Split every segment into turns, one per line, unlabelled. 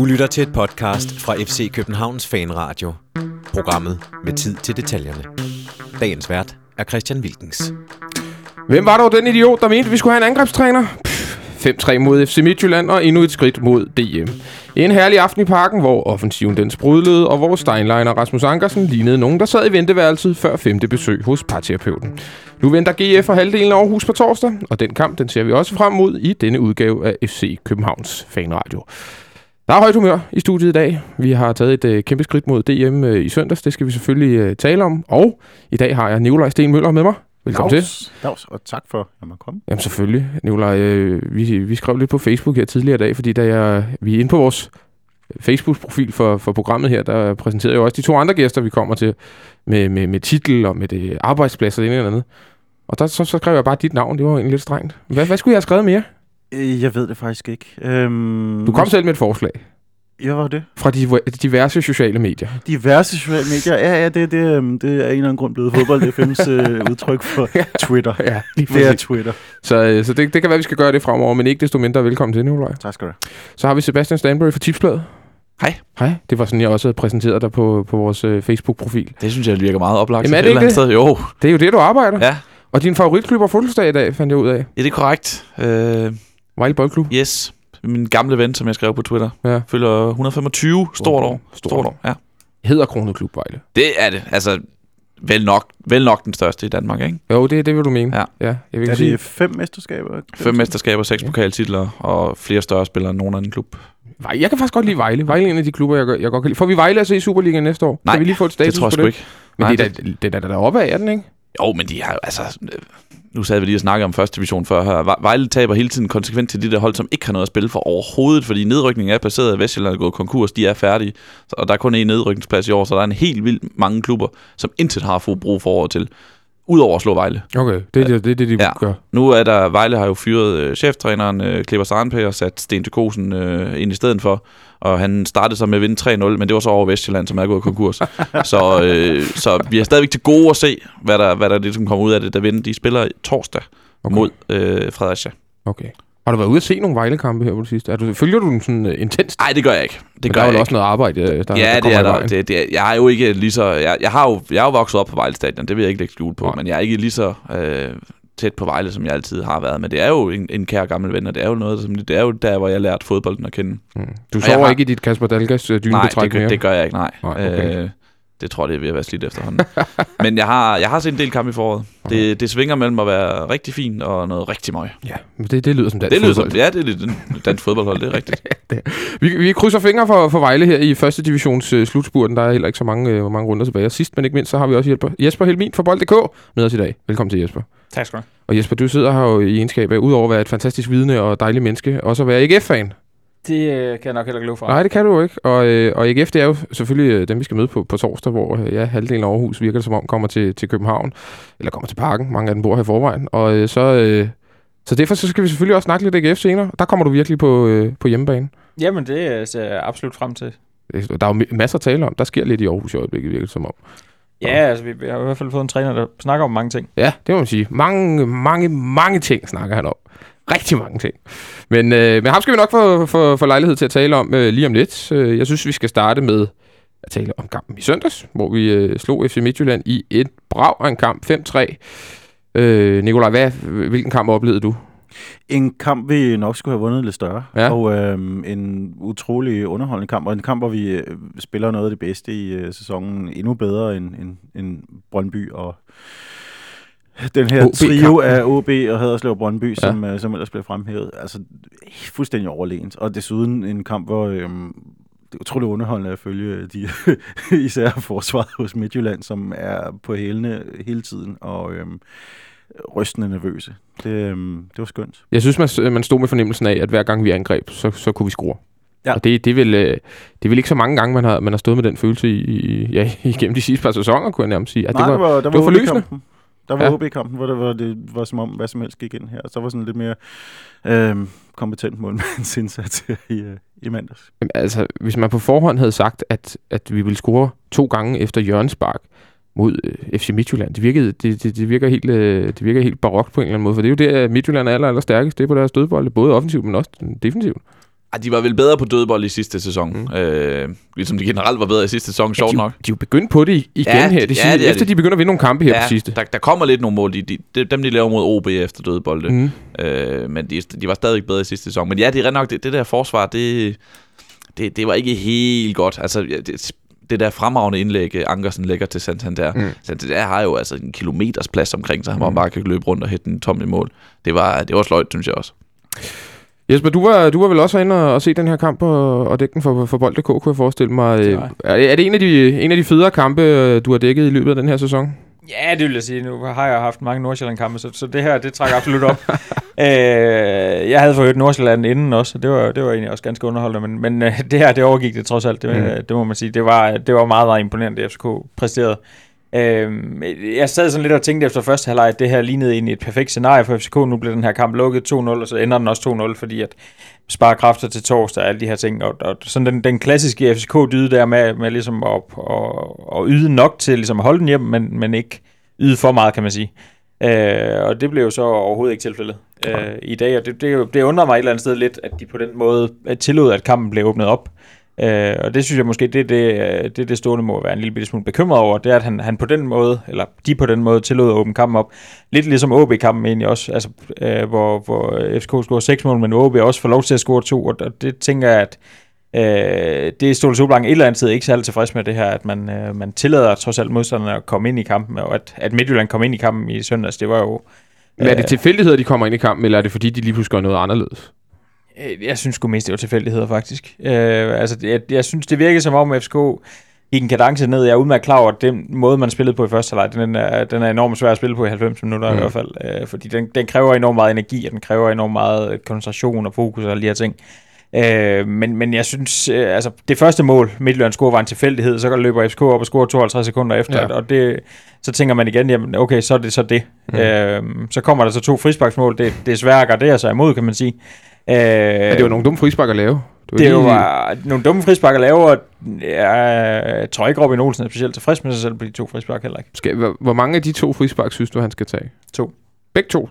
Du lytter til et podcast fra FC Københavns Fanradio. Programmet med tid til detaljerne. Dagens vært er Christian Wilkens.
Hvem var dog den idiot, der mente, vi skulle have en angrebstræner? Pff, 5-3 mod FC Midtjylland og endnu et skridt mod DM. En herlig aften i parken, hvor offensiven den sprudlede, og hvor Steinlein og Rasmus Ankersen lignede nogen, der sad i venteværelset før femte besøg hos parterapeuten. Nu venter GF for halvdelen af Aarhus på torsdag, og den kamp den ser vi også frem mod i denne udgave af FC Københavns Fanradio. Der er højt humør i studiet i dag. Vi har taget et øh, kæmpe skridt mod DM øh, i søndags. Det skal vi selvfølgelig øh, tale om. Og i dag har jeg Nikolaj Sten Møller med mig. Velkommen
Dags,
til.
Dags, og tak for, at jeg må komme.
Jamen selvfølgelig, Nikolaj. Øh, vi, vi skrev lidt på Facebook her tidligere i dag, fordi da jeg, vi er inde på vores Facebook-profil for, for programmet her, der præsenterede jeg også de to andre gæster, vi kommer til, med, med, med titel og med det arbejdsplads og det ene eller andet. Og der, så, så skrev jeg bare dit navn, det var egentlig lidt strengt. Hvad, hvad skulle jeg have skrevet mere?
Øh, Jeg ved det faktisk ikke. Øhm,
Du kom selv med et forslag
Ja, hvad var det?
fra de diverse sociale medier.
Diverse sociale medier. Ja, ja, det, det, øhm, det er en eller anden grund blevet fodbold FM's øh, udtryk for Twitter.
Ja, lige
Det er
præcis.
Twitter.
Så, øh, så det, det kan være, vi skal gøre det fremover, men ikke desto mindre velkommen til, Nikolaj.
Tak skal du have.
Så har vi Sebastian Stanbury fra Tipsbladet.
Hej.
Hej. Det var sådan, jeg også havde præsenteret dig på, på vores øh, Facebook-profil.
Det synes jeg virker meget oplagt.
Jamen, er
et
det
eller
ikke
andet Sted. Jo,
Det er jo det, du arbejder.
ja.
Og din favoritklub har fødselsdag i dag, fandt jeg ud af.
ja, det er korrekt. Uh,
Vejle Boldklub.
yes, min gamle ven, som jeg skrev på Twitter,
Ja.
følger 125. Stort år.
Stort
Stort
år.
år, ja.
Hedder Kronet Klub Vejle.
Det er det. Altså, vel nok, vel nok den største i Danmark, ikke?
Jo, det, det vil du mene.
Ja.
ja jeg vil
Er
sige,
det fem mesterskaber?
Fem mesterskaber, seks
Ja.
pokaltitler og flere større spillere end nogen anden klub.
Vej- jeg kan faktisk godt lide Vejle. Vejle er en af de klubber, jeg, godt- jeg godt kan lide. Får vi Vejle altså i Superligaen næste år?
Nej,
kan vi lige få et status
det tror jeg sgu ikke.
Men
Nej,
det er da, det er da deroppe af, er den, ikke?
Jo, men de har altså... Nu sad vi lige og snakkede om første division før her. Vejle taber hele tiden konsekvent til de der hold, som ikke har noget at spille for overhovedet, fordi nedrykningen er baseret, at Vestjylland er gået konkurs, de er færdige, og der er kun én nedrykningsplads i år, så der er en helt vildt mange klubber, som intet har fået brug for over til, udover at slå Vejle.
Okay, det er det, det, det de
Ja.
gør.
Nu er der, Vejle har jo fyret øh, cheftræneren øh, Kleber Sarnpæ og sat Sten Kosen øh, ind i stedet for, og han startede så med at vinde 3-0, men det var så over Vestjylland, som er gået konkurs. så, øh, så vi er stadigvæk til gode at se, hvad der, hvad der ligesom kommer ud af det, der vinder. De spiller torsdag
okay.
mod øh, Fredericia.
Okay. Har du været ude at se nogle Vejle-kampe her på det sidste? Er du, følger du dem sådan uh, intenst?
Nej, det gør jeg ikke. Det
Men
gør
der er
jeg
jo
ikke.
også noget arbejde, øh, der, der
ja, det
kommer
er der. Det, det, er- jeg er jo ikke lige så... Jeg, jeg, har jo, jeg er jo vokset op på Vejle Stadion, det vil jeg ikke lægge skjul på,
Nej.
men jeg er ikke lige så øh, tæt på Vejle, som jeg altid har været. Men det er jo en, en kær gammel ven, og det er jo noget, som, det er jo der, hvor jeg lærte fodbolden at kende.
Mm. Du sover
har-
ikke i dit Kasper Dalgas uh,
Nej,
dynebetræk
det, gør-
mere?
det gør jeg ikke, nej.
Nej, okay.
øh, det tror jeg, det er ved at være slidt efterhånden. Men jeg har, jeg har set en del kampe i foråret. Det, det svinger mellem at være rigtig fint og noget rigtig møg.
Ja, men det, det lyder som dansk
Det lyder som,
fodbold.
ja, det er lidt dansk fodboldhold, det er rigtigt.
Vi, vi krydser fingre for, for Vejle her i første divisions uh, slutspurten. Der er heller ikke så mange, uh, mange runder tilbage. Og sidst, men ikke mindst, så har vi også Jesper, Jesper Helmin fra Bold.dk med os i dag. Velkommen til, Jesper.
Tak skal du
Og Jesper, du sidder her jo i egenskab af, udover at være et fantastisk vidne og dejligt menneske, også at være AGF-fan.
Det øh, kan jeg nok heller ikke love for.
Nej, det kan du jo ikke. Og, øh, og AGF, det er jo selvfølgelig øh, dem, vi skal møde på, på torsdag, hvor øh, ja, halvdelen af Aarhus virker det som om kommer til, til København, eller kommer til parken. Mange af dem bor her i forvejen. Og øh, så, øh, så derfor så skal vi selvfølgelig også snakke lidt AGF senere. Der kommer du virkelig på, øh, på hjemmebane.
Jamen, det øh, ser jeg absolut frem til.
Der er jo masser at tale om. Der sker lidt i Aarhus i øjeblikket, virker det som om.
Ja, altså, vi, vi har i hvert fald fået en træner, der snakker om mange ting.
Ja, det må man sige. Mange, mange, mange ting snakker han om. Rigtig mange ting. Men, øh, men ham skal vi nok få, få, få lejlighed til at tale om øh, lige om lidt. Øh, jeg synes, vi skal starte med at tale om kampen i søndags, hvor vi øh, slog FC Midtjylland i et brag af en kamp 5-3. Øh, Nikolaj, hvad, hvilken kamp oplevede du?
En kamp, vi nok skulle have vundet lidt større.
Ja.
Og øhm, en utrolig underholdende kamp, og en kamp, hvor vi øh, spiller noget af det bedste i øh, sæsonen endnu bedre end, end, end Brøndby og den her
OB-kampen.
trio af OB og Haderslev Brøndby,
Ja.
som, øh, som ellers blev fremhævet. Altså fuldstændig overlegent. Og desuden en kamp, hvor øhm, det er utrolig underholdende at følge de, især forsvaret hos Midtjylland, som er på hælene hele tiden og øhm, rystende nervøse. Det, øhm, det var skønt.
Jeg synes, man, man stod med fornemmelsen af, at hver gang vi angreb, så, så kunne vi score.
Ja.
Og det, det, er vel, øh, det er vel ikke så mange gange, man har, man har stået med den følelse i, i, ja, igennem de sidste par sæsoner, kunne jeg nærmest sige. At
Nej,
det var,
der var,
det var
var
forløsende.
OB-kampen. Der var
Ja.
OB-kampen, hvor det var, det var som om, hvad som helst gik ind her. Så var sådan lidt mere øhm, kompetent målmandsindsats her i, øh, i mandags.
Jamen, altså, hvis man på forhånd havde sagt, at, at vi ville score to gange efter Jørgens Spark mod øh, FC Midtjylland, det, virkede, det, det, det, virker helt, øh, det virker helt barokt på en eller anden måde, for det er jo det, at Midtjylland er aller, aller stærkest, det er på deres dødbolde, både offensivt, men også defensivt.
Ah, de var vel bedre på dødbold i sidste sæson. Mm. Øh, ligesom de generelt var bedre i sidste sæson, sjovt
de,
nok.
De er jo begyndt på det igen
Ja,
her. Det
ja, det er
efter
de.
de begynder at vinde nogle kampe her på sidste.
Der, der kommer lidt nogle mål. De, de, de, dem, de laver mod OB efter dødbolde.
Mm.
Øh, men de, de var stadig bedre i sidste sæson. Men ja, det er ret nok, det, det der forsvar, det, det, det var ikke helt godt. Altså, ja, det, det der fremragende indlæg, øh, Ankersen lægger til Santander.
Mm.
Mm. Santander har jo altså en kilometers plads omkring sig, hvor man bare kan løbe rundt og hætte den tom i mål. Det var, det var sløjt, synes jeg også.
Jesper, du var, du var vel også inde og, og se den her kamp og, og dække den for, for Bold.dk, kunne jeg forestille mig. Øh,
var
Er, er det en af, de, en af de federe kampe, øh, du har dækket i løbet af den her sæson?
Ja, det vil jeg sige. Nu har jeg haft mange Nordsjælland-kampe, så, så det her, det trækker absolut op. øh, jeg havde forhørt Nordsjælland inden også, og det var, det var egentlig også ganske underholdende, men, men øh, det her, det overgik det trods alt, det,
mm.
det må man sige. Det var, det var meget, meget imponerende, det FCK præsterede. Øh, jeg sad sådan lidt og tænkte efter første halvleg, at det her lignede egentlig et perfekt scenarie for FCK. Nu blev den her kamp lukket 2-0, og så ender den også 2-0, fordi at spare kræfter til torsdag og alle de her ting. Og, og sådan den, den klassiske FCK-dyde der med, med ligesom at, at, at yde nok til ligesom at holde den hjem, men, men ikke yde for meget, kan man sige. Øh, og det blev jo så overhovedet ikke tilfældet øh, i dag, og det, det, det undrer mig et eller andet sted lidt, at de på den måde tillod, at kampen blev åbnet op. Øh, og det synes jeg måske, det er det, øh, det, det stående må være en lille smule bekymret over, det er, at han, han på den måde, eller de på den måde tillod at åbne kampen op. Lidt ligesom OB-kampen egentlig også, altså, øh, hvor, hvor FCK scorer 6 mål, men OB også får lov til at score to, og og det tænker jeg, at øh, det er Ståle Solbakken et eller andet tid ikke særlig tilfreds med det her, at man, øh, man tillader trods alt modstanderne at komme ind i kampen, og at, at Midtjylland kom ind i kampen i søndags, det var jo...
Men er det
øh,
tilfældigheder, de kommer ind i kampen, eller er det fordi, de lige pludselig gør noget anderledes?
Øh, Jeg synes sgu mest, det var tilfældigheder, faktisk. Øh, altså, jeg, jeg synes, det virkede som om FCK gik en kadence ned. Jeg er udmærket klar over, at den måde, man spillede på i første halvleg, den er, den er enormt svær at spille på i 90 minutter mm. I hvert fald. Øh, fordi den, den kræver enormt meget energi, og den kræver enormt meget koncentration og fokus og alle de her ting. Øh, men, men jeg synes, øh, altså det første mål, Midtjylland score, var en tilfældighed, så løber FCK op og scorer 52 sekunder efter,
Ja.
og det, så tænker man igen, jamen okay, så er det så det.
Mm.
Øh, så kommer der så to frisparksmål, det, det er svært at gardere sig imod, kan man sige. Øh,
Ja, det var nogle dumme frispark at lave. var
det
lige-
var nogle dumme frispark at lave, og jeg tror ikke, Robin Olsen er specielt tilfreds med sig selv på de to frispark heller ikke.
Skal, hvor, hvor mange af de to frispark synes du, han skal tage?
To.
Begge to?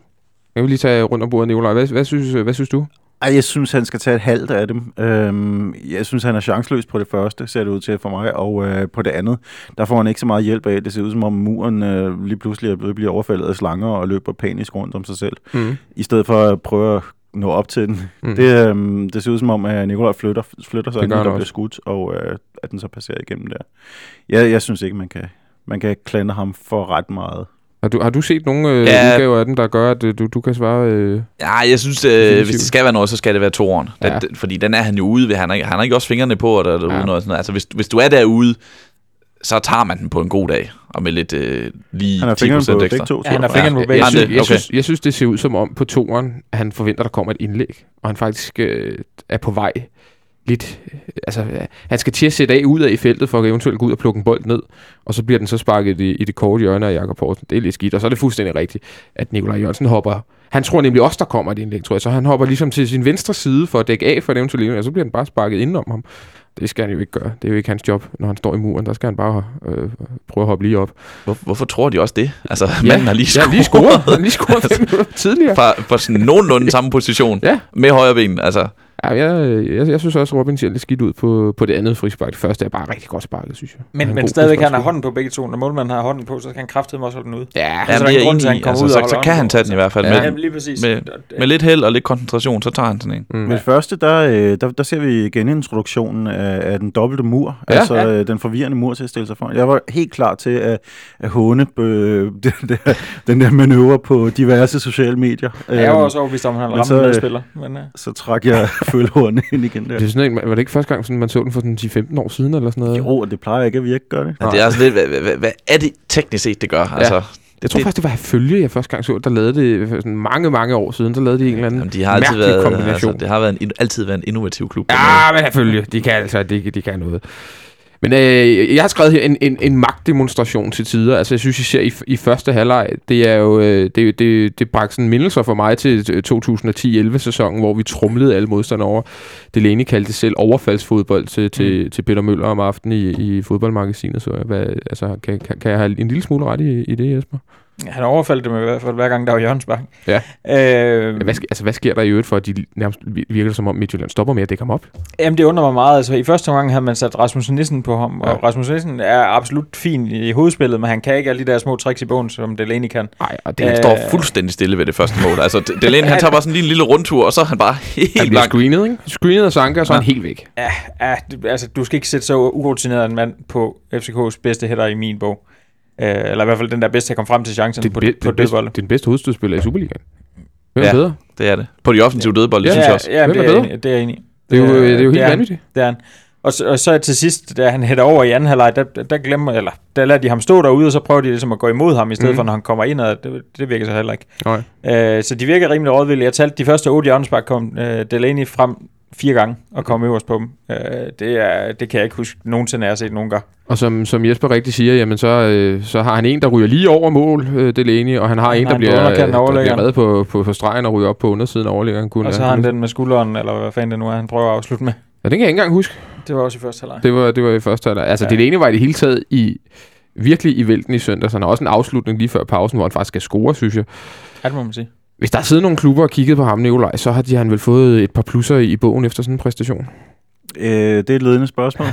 Jeg vil lige tage rundt om bordet, Nicolaj. Hvad, hvad, synes, hvad synes du?
Ej, jeg synes, han skal tage et halvt af dem. Øhm, jeg synes, han er chanceløs på det første, ser det ud til for mig, og øh, på det andet, der får han ikke så meget hjælp af. Det ser ud som om muren øh, lige pludselig er blevet bliver overfaldet af slanger og løber panisk rundt om sig selv,
Mm.
i stedet for at prøve at nå op til den.
Mm.
Det, øhm, det ser ud som om, at Nikolaj flytter, flytter sig, inden der bliver
også.
skudt, og øh, at den så passerer igennem der. Jeg, jeg synes ikke, man kan, man kan klandre ham for ret meget.
Har du, har du set nogle øh,
Ja.
udgaver af den, der gør, at øh, du, du kan svare... Øh,
Ja, jeg synes, øh, hvis det skal være noget, så skal det være toeren. Den,
Ja.
den, fordi den er han jo ude ved. Han har, ikke- han har ikke også fingrene på, og der,
Ja.
ja. noget sådan noget. Altså, hvis, hvis du er derude, så tager man den på en god dag. Og med lidt øh, lige
Han har
10%
fingrene på
ekstra.
begge to.
Ja, han har fingrene på begge.
jeg, synes,
det?
jeg, synes, jeg synes, det ser ud som om på toeren, at han forventer, der kommer et indlæg. Og han faktisk øh, er på vej lidt... øh, Altså, han skal til at sætte af ud af i feltet, for at eventuelt gå ud og plukke en bold ned. Og så bliver den så sparket i, i det korte hjørne af Jakob Poulsen. Det er lidt skidt. Og så er det fuldstændig rigtigt, at Nikolaj Jørgensen hopper... Han tror nemlig også, der kommer et indlæg, tror jeg. Så han hopper ligesom til sin venstre side for at dække af for et eventuelt indlæg, og så bliver den bare sparket indenom ham. Det skal han jo ikke gøre. Det er jo ikke hans job, når han står i muren. Der skal han bare øh, prøve at hoppe lige op.
Hvor, hvorfor tror de også det? Altså, ja. manden har lige
Ja,
scoret,
lige scoret. Han lige scoret fem minutter tidligere.
fra, fra sådan nogenlunde samme position.
Ja.
Med højre ben. Altså,
Ja, jeg, jeg, jeg synes også, at Robin ser lidt skidt ud på, på det andet frispark. Det første er bare rigtig godt sparket, synes jeg.
Men,
Han
men stadigvæk, han har hånden på begge to. Når målmanden har hånden på, så kan han kraftedeme også holde den ud.
Ja,
så
men
der er
jeg
en
er
grund til, at han kommer
Altså,
ud
så,
holder
så kan han tage den i hvert fald.
Ja.
Med,
Ja, lige præcis.
med- med lidt held og lidt koncentration, så tager han sådan en.
Mm.
Men det første, der, øh, der, der ser vi genintroduktionen af, af den dobbelte mur.
Ja.
Altså
Ja.
ja. den forvirrende mur til at stille sig foran. Jeg var helt klar til at, at håne øh, den, der, den der manøvre på diverse sociale medier.
Jeg er jo
Øhm,
også overbevist om, at han
men
rammer
så,
med
øh,
spiller. Men, uh,
Så trak jeg følehornene ind igen der.
Det er sådan, en- var det ikke første gang, sådan, man så den for sådan 10-15 år siden, eller sådan noget?
Jo, og det plejer ikke at virke, gør det?
Ja, det er altså lidt, hvad, hvad, hvad er det teknisk set, det gør? Altså,
Jeg tror
det-
faktisk, det var Følge, jeg første gang så, der lavede det sådan mange, mange år siden. Der lavede de en eller anden
Jamen, de har altid
mærkelig
været,
kombination.
altså, det har været en, altid været en innovativ klub.
Ja, men Følge, de kan altså, de, de kan noget. Men øh, jeg har skrevet her en, en, en magtdemonstration til tider. Altså, jeg synes især i, i første halvleg, det er jo, øh, det, det, det bragte sådan mindelser for mig til 2010-11 sæsonen, hvor vi trumlede alle modstandere over. Delaney kaldte det selv overfaldsfodbold til, til,
Mm.
til Peter Møller om aftenen i, i fodboldmagasinet. Så hvad, altså, kan, kan, kan jeg have en lille smule ret i, i det, Jesper?
Han overfaldt dem i hvert fald hver gang, der var hjørnsbak.
Ja.
Øh,
Hvad, altså, hvad sker der i øvrigt for, at de nærmest vi- virker som om Midtjylland stopper med at dække ham op?
Jamen, det undrer mig meget. Altså, I første omgang havde man sat Rasmus Nissen på ham,
Ja.
og Rasmus Nissen er absolut fin i hovedspillet, men han kan ikke alle de der små tricks i bogen, som Delaney kan.
Nej, og det
Øh,
Han står fuldstændig stille ved det første mål. Altså, Delaney, han tager bare sådan lige en lille rundtur, og så er han bare
han
helt
bliver
langt.
screenet, ikke? Screenet af Sanka, og så er
Ja.
han helt væk.
Ja, ja altså, du skal ikke sætte så urutineret en mand på FCK's bedste hætter i min bog. Øh, eller i hvert fald den der bedste at komme frem til chancen
Det
på,
er be-
på
den bedste,
dødbolde.
det er den bedste hovedstødspiller i Superligaen. Hvem er
Ja.
bedre?
Det er det. På de offensive dødbold, det
Ja,
synes jeg også.
ja,
Hvem
det,
er
er jeg
bedre?
enig, det er jeg enig i.
Det er jo, det er jo helt vanvittigt.
Det er han. Og så, og så til sidst, da han hætter over i anden halvleg, der, der glemmer, eller der lader de ham stå derude, og så prøver de ligesom at gå imod ham, i stedet
Mhm.
mm. for når han kommer ind, og det, det virker så heller ikke.
Nej.
Øh, så de virker rimelig rådvillige. Jeg talte de første otte hjørnespark kom øh, Delaney frem fire gange og kom øverst på dem. Øh, det, er, det kan jeg ikke huske nogensinde, jeg har set nogen gøre.
Og som, som Jesper rigtig siger, jamen så, øh, så har han en, der ryger lige over mål, øh, Delaney, og han har
Han
en,
har
der
på
bliver, der bliver reddet på, på, på stregen og ryger op på undersiden af overliggeren. Kunne
Og så har han den med skulderen, eller hvad fanden det nu er, han prøver at afslutte med.
Ja, det kan jeg ikke engang huske.
Det var også i første halvleg.
Det var, det var i første halvleg. Altså,
Ja.
Delaney var i det hele taget i, virkelig i vælten i søndag, så han har også en afslutning lige før pausen, hvor han faktisk skal score, synes jeg.
Ja, det må man sige.
Hvis der har siddet nogle klubber og kigget på ham, Nikolaj, så har de, han vel fået et par plusser i bogen efter sådan en præstation.
Øh, det er et ledende spørgsmål.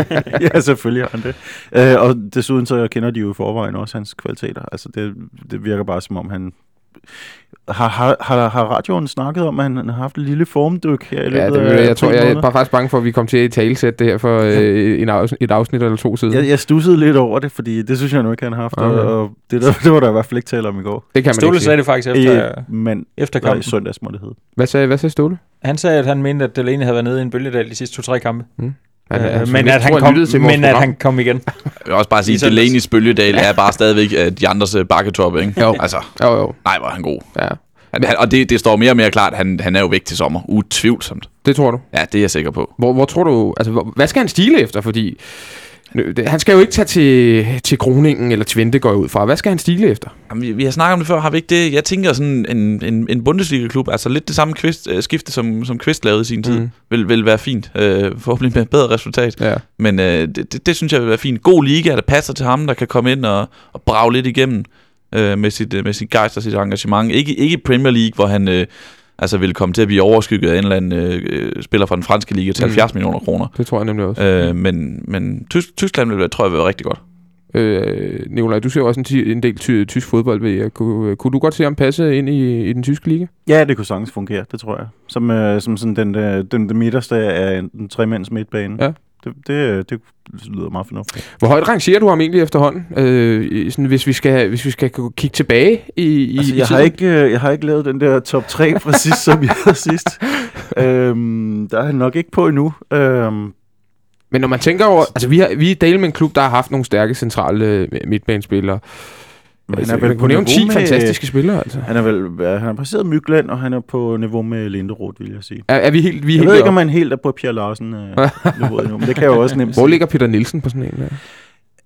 ja, selvfølgelig har han det. Øh, og desuden så kender de jo i forvejen også hans kvaliteter. Altså det, det virker bare som om han... Har, har, har, har radioen snakket om, at han har haft et lille formdyk her i løbet
Ja, det,
af
jeg tror,
april
jeg er bare faktisk bange for, at vi kommer til at talesætte det her for øh, en afsnit, et afsnit eller to siden.
Jeg, jeg stussede lidt over det, fordi det synes jeg nu ikke, han har haft.
Okay.
Og, og det, der, det var der i hvert fald ikke tale om i går.
det kan man
Ståle
ikke
sagde det faktisk efter,
Øh, men
efter
nej, i
kampen.
søndags må det hedde.
Hvad sagde, hvad sagde Ståle?
Han sagde, at han mente, at Delaney havde været nede i en bølgedal de sidste to-tre kampe.
Han,
Øh,
altså,
men at
tror,
han kom,
til
men at han kom igen.
Jeg vil også bare sige, at. Delaney's bølgedal er bare stadigvæk øh, de andres øh, bakketop, ikke?
Jo.
Altså,
Jo, jo.
nej, hvor er han god.
Ja,
Han, han, og det, det står mere og mere klart, han, han er jo væk til sommer. Utvivlsomt.
det tror du.
Ja, det er jeg sikker på.
Hvor, hvor tror du, altså, hvor, hvad skal han stile efter? Fordi han skal jo ikke tage til, til Groningen eller Twente, går ud fra. Hvad skal han stile efter?
Jamen, vi, vi har snakket om det før, har vi ikke det? Jeg tænker sådan en, en, en Bundesliga-klub, altså lidt det samme kvist, øh, skifte, som, som Kvist lavede i sin tid,
Mm.
vil, vil være fint. Øh, forhåbentlig med et bedre resultat.
Ja.
Men øh, det, det, det synes jeg vil være fint. God liga, der passer til ham, der kan komme ind og, og brage lidt igennem øh, med, sit, øh, med sit gejst og sit engagement. Ikke, ikke Premier League, hvor han øh, altså vil komme til at blive overskygget af en eller anden øh, øh, spiller fra den franske liga til
Mm.
70 millioner kroner.
Det tror jeg nemlig også.
Øh, men men Tysk, Tyskland vil, være- tror jeg vil være rigtig godt.
Øh, Nikolaj, du ser jo også en, en del ty- tysk fodbold. Ved jeg. Kunne, kunne du godt se ham passe ind i, i den tyske liga?
Ja, det kunne sagtens fungere, det tror jeg. Som, øh, som sådan den, øh, den, den midterste af en, en tremands midtbane.
Ja.
Det, det, det lyder meget fornuftigt.
Hvor højt rangerer du ham egentlig efterhånden? Øh, sådan, hvis, vi skal, hvis vi skal kigge tilbage i, i
Altså, jeg, har
tiden?
ikke, øh, jeg har ikke lavet den der top 3 fra sidst, som jeg havde sidst. Øhm, der er han nok ikke på endnu. Øhm,
Men når man tænker over... Altså, vi, har, vi er dele med en klub, der har haft nogle stærke centrale øh, midtbanespillere.
Men
Altså,
han er vel på niveau
10
med,
fantastiske spillere, altså.
Han er vel han har passeret Mygland, og han er på niveau med Linderoth, vil jeg sige.
Er, er vi helt, vi er
Jeg
helt
ved ikke,
deroppe?
om han helt er på Pierre Larsen øh, niveau endnu, men det kan jeg jo også nemt
Hvor ligger Peter Nielsen på sådan en? Der?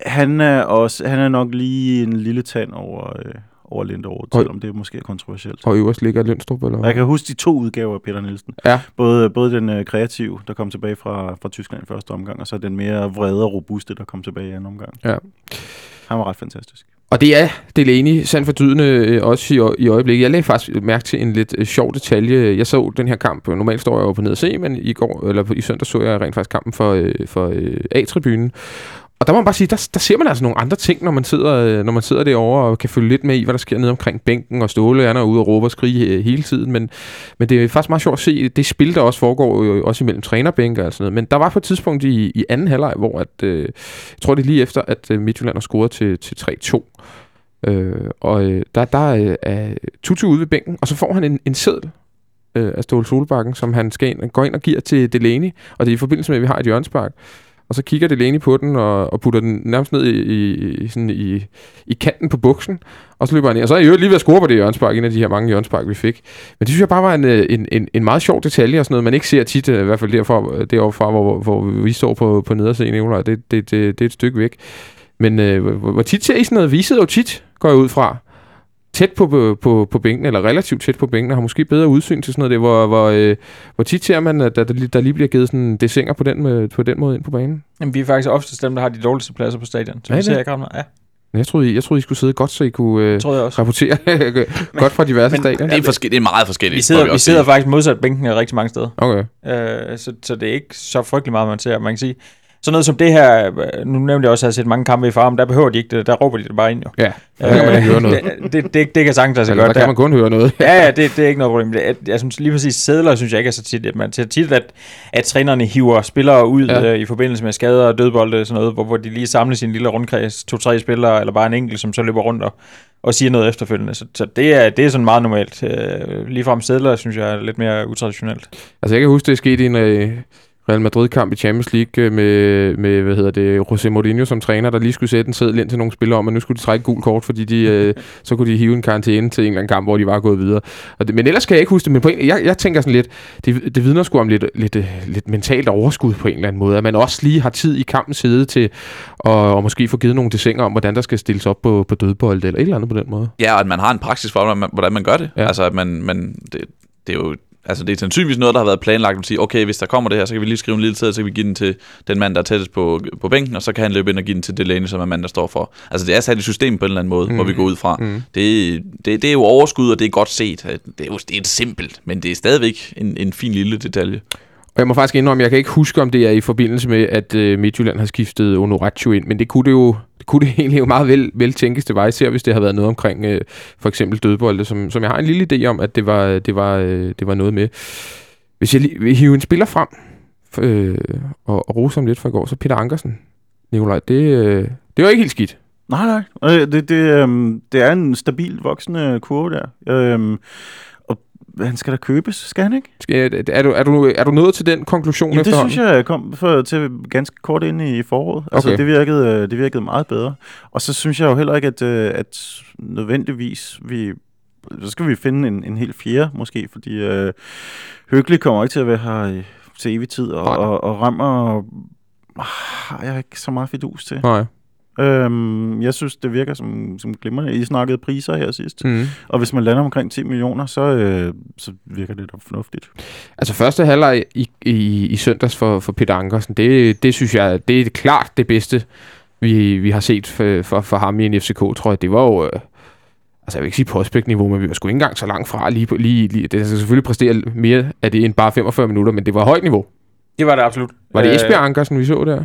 Han er, også, han er nok lige en lille tand over, øh, over Linderoth, selvom det måske er kontroversielt.
Og øverst ligger Lønstrup, eller
jeg kan huske de to udgaver af Peter Nielsen.
Ja.
Både, både den øh, kreative, der kom tilbage fra, fra Tyskland i første omgang, og så den mere vrede og robuste, der kom tilbage i anden omgang.
Ja.
Han var ret fantastisk.
Og det er Delaney sandt for dydende øh, også i, i øjeblikket. Jeg lagde faktisk mærke til en lidt øh, sjov detalje. Jeg så den her kamp, øh, normalt står jeg jo på ned og se, men i går, eller på, i søndag så jeg rent faktisk kampen for, for A-tribunen. Og der må man bare sige, der, der ser man altså nogle andre ting, når man sidder, øh, når man sidder derovre og kan følge lidt med i, hvad der sker nede omkring bænken, og Ståle er ude og råbe og skrige øh, hele tiden. Men, men det er faktisk meget sjovt at se det spil, der også foregår jo også imellem trænerbænker og sådan noget. Men der var på et tidspunkt i, i anden halvleg, hvor at, øh, jeg tror det er lige efter, at Midtjylland har scoret til, til 3-2. Øh, og øh, der, der øh, er Tutu ude ved bænken, og så får han en, en seddel øh, af Ståle Solbakken, som han skal ind, går ind og giver til Delaney, og det er i forbindelse med, at vi har et hjørnspark. Og så kigger Delaney på den, og, og putter den nærmest ned i, i, i, sådan i, i kanten på buksen, og så løber han ind. Og så er jeg jo lige ved at score på det hjørnspark, en af de her mange hjørnspark, vi fik. Men det synes jeg bare var en, øh, en, en, en meget sjov detalje, og sådan noget, man ikke ser tit, øh, i hvert fald derfra, derovre fra, hvor, hvor vi står på, på nederscenen, Nicolaj. Det, det, det, det er et stykke væk. Men øh, hvor, hvor tit ser I sådan noget? Vi sidder jo tit, går jeg ud fra, tæt på, på, på, på bænken, eller relativt tæt på bænken, og har måske bedre udsyn til sådan noget, der, hvor, hvor, øh, hvor tit ser man, at der, der, lige- der lige bliver givet sådan desinger på den, med, på den måde ind på banen.
Jamen, vi er faktisk oftest dem, der har de dårligste pladser på stadion. Så vi ser
det?
ikke. Ja.
Jeg troede, I, jeg troede, I skulle sidde godt, så I kunne øh,
Tror jeg også.
rapportere godt fra diverse
men-
stadier.
Det er, forske- det er meget forskelligt.
Vi sidder, vi
også
sidder faktisk modsat bænken rigtig mange steder.
Okay.
Øh, så, så det er ikke så frygtelig meget, man ser. Man kan sige, sådan noget som det her, øh, nu nævnte jeg også, at jeg har set mange kampe i farm, der behøver de ikke det, der råber de det bare ind jo.
Ja, der kan man ikke høre noget.
Det, det, det, det kan sagtens
Eller
gøre
der kan man kun høre noget.
Ja, ja, det, det er ikke noget problem. Er- jeg synes lige præcis, sædler synes jeg ikke er så tit. At man ser tit, at, at trænerne hiver spillere ud
ja.
øh, i forbindelse med skader og dødbolde og sådan noget, hvor, hvor de lige samler sin lille rundkreds, to-tre spillere, eller bare en enkelt, som så løber rundt og, og siger noget efterfølgende. Så, så det, er, det er sådan meget normalt. Øh, ligefrem sædler, synes jeg, er lidt mere utraditionelt.
Altså, jeg kan huske, det skete i en øh, Real Madrid-kamp i Champions League øh, med, med, hvad hedder det, José Mourinho som træner, der lige skulle sætte en seddel ind til nogle spillere om, at nu skulle de trække gul kort, fordi de, øh, så kunne de hive en karantæne til en eller anden kamp, hvor de var gået videre. Og det, men ellers kan jeg ikke huske det, men på en, jeg, jeg tænker sådan lidt, det, det vidner sgu om lidt, lidt, øh, lidt mentalt overskud på en eller anden måde, at man også lige har tid i kampen side til at og måske få givet nogle desinger om, hvordan der skal stilles op på, på dødbold eller et eller andet på den måde.
Ja, og at man har en praksis for, hvordan man, hvordan man gør det.
Ja.
Ja. Altså, at man, man, det, det er jo Altså, det er sandsynligvis noget, der har været planlagt at sige, okay, hvis der kommer det her, så kan vi lige skrive en lille tid, så kan vi give den til den mand, der er tættest på, på bænken, og så kan han løbe ind og give den til Delaney, som er mand, der står for. Altså, det er sat i system på en eller anden måde, mm. hvor vi går ud fra.
Mm.
Mm. Det, det, det er jo overskud, og det er godt set. Det er jo det er simpelt, men det er stadigvæk en, en fin lille detalje.
Og jeg må faktisk indrømme, jeg kan ikke huske, om det er i forbindelse med, at øh, Midtjylland har skiftet Onoracho ind, men det kunne det jo det kunne det egentlig jo meget vel, vel tænkes, det var, især hvis det har været noget omkring øh, for eksempel dødbolde, som, som jeg har en lille idé om, at det var, det var, øh, det var noget med. Hvis jeg lige vil hive en spiller frem øh, og, og rose ham lidt fra i går, så Peter Ankersen, Nikolaj, det, øh, det var ikke helt skidt.
Nej, nej. Øh, det, det, øh, det er en stabil voksende kurve der. Øh, han skal da købes, skal han ikke?
Skal, er, du, er, du, er du nået til den konklusion
Jamen, det synes jeg kom for, til ganske kort ind i foråret. Altså,
Okay.
det, virkede, øh, det virkede meget bedre. Og så synes jeg jo heller ikke, at, øh, at nødvendigvis vi... Så skal vi finde en, en helt fjerde, måske, fordi øh, Hyggelig kommer ikke til at være her til evig tid, og, og, og rammer har jeg ikke så meget fidus til.
Nej.
Øhm, jeg synes, det virker som, som glimrende. I snakkede priser her sidst,
Mm.
og hvis man lander omkring 10 millioner, så, øh, så virker det da fornuftigt.
Altså første halvleg i, i, i søndags for, for Peter Ankersen, det, det synes jeg, det er klart det bedste, vi, vi har set for, for, for ham i en FCK, tror jeg. Det var jo, øh, altså jeg vil ikke sige prospect-niveau, men vi var sgu ikke engang så langt fra lige, på, lige, lige det skal selvfølgelig præstere mere af det end bare 45 minutter, men det var højt niveau.
Det var det absolut.
Var det
Øh,
Esbjerg Ankersen, vi så der?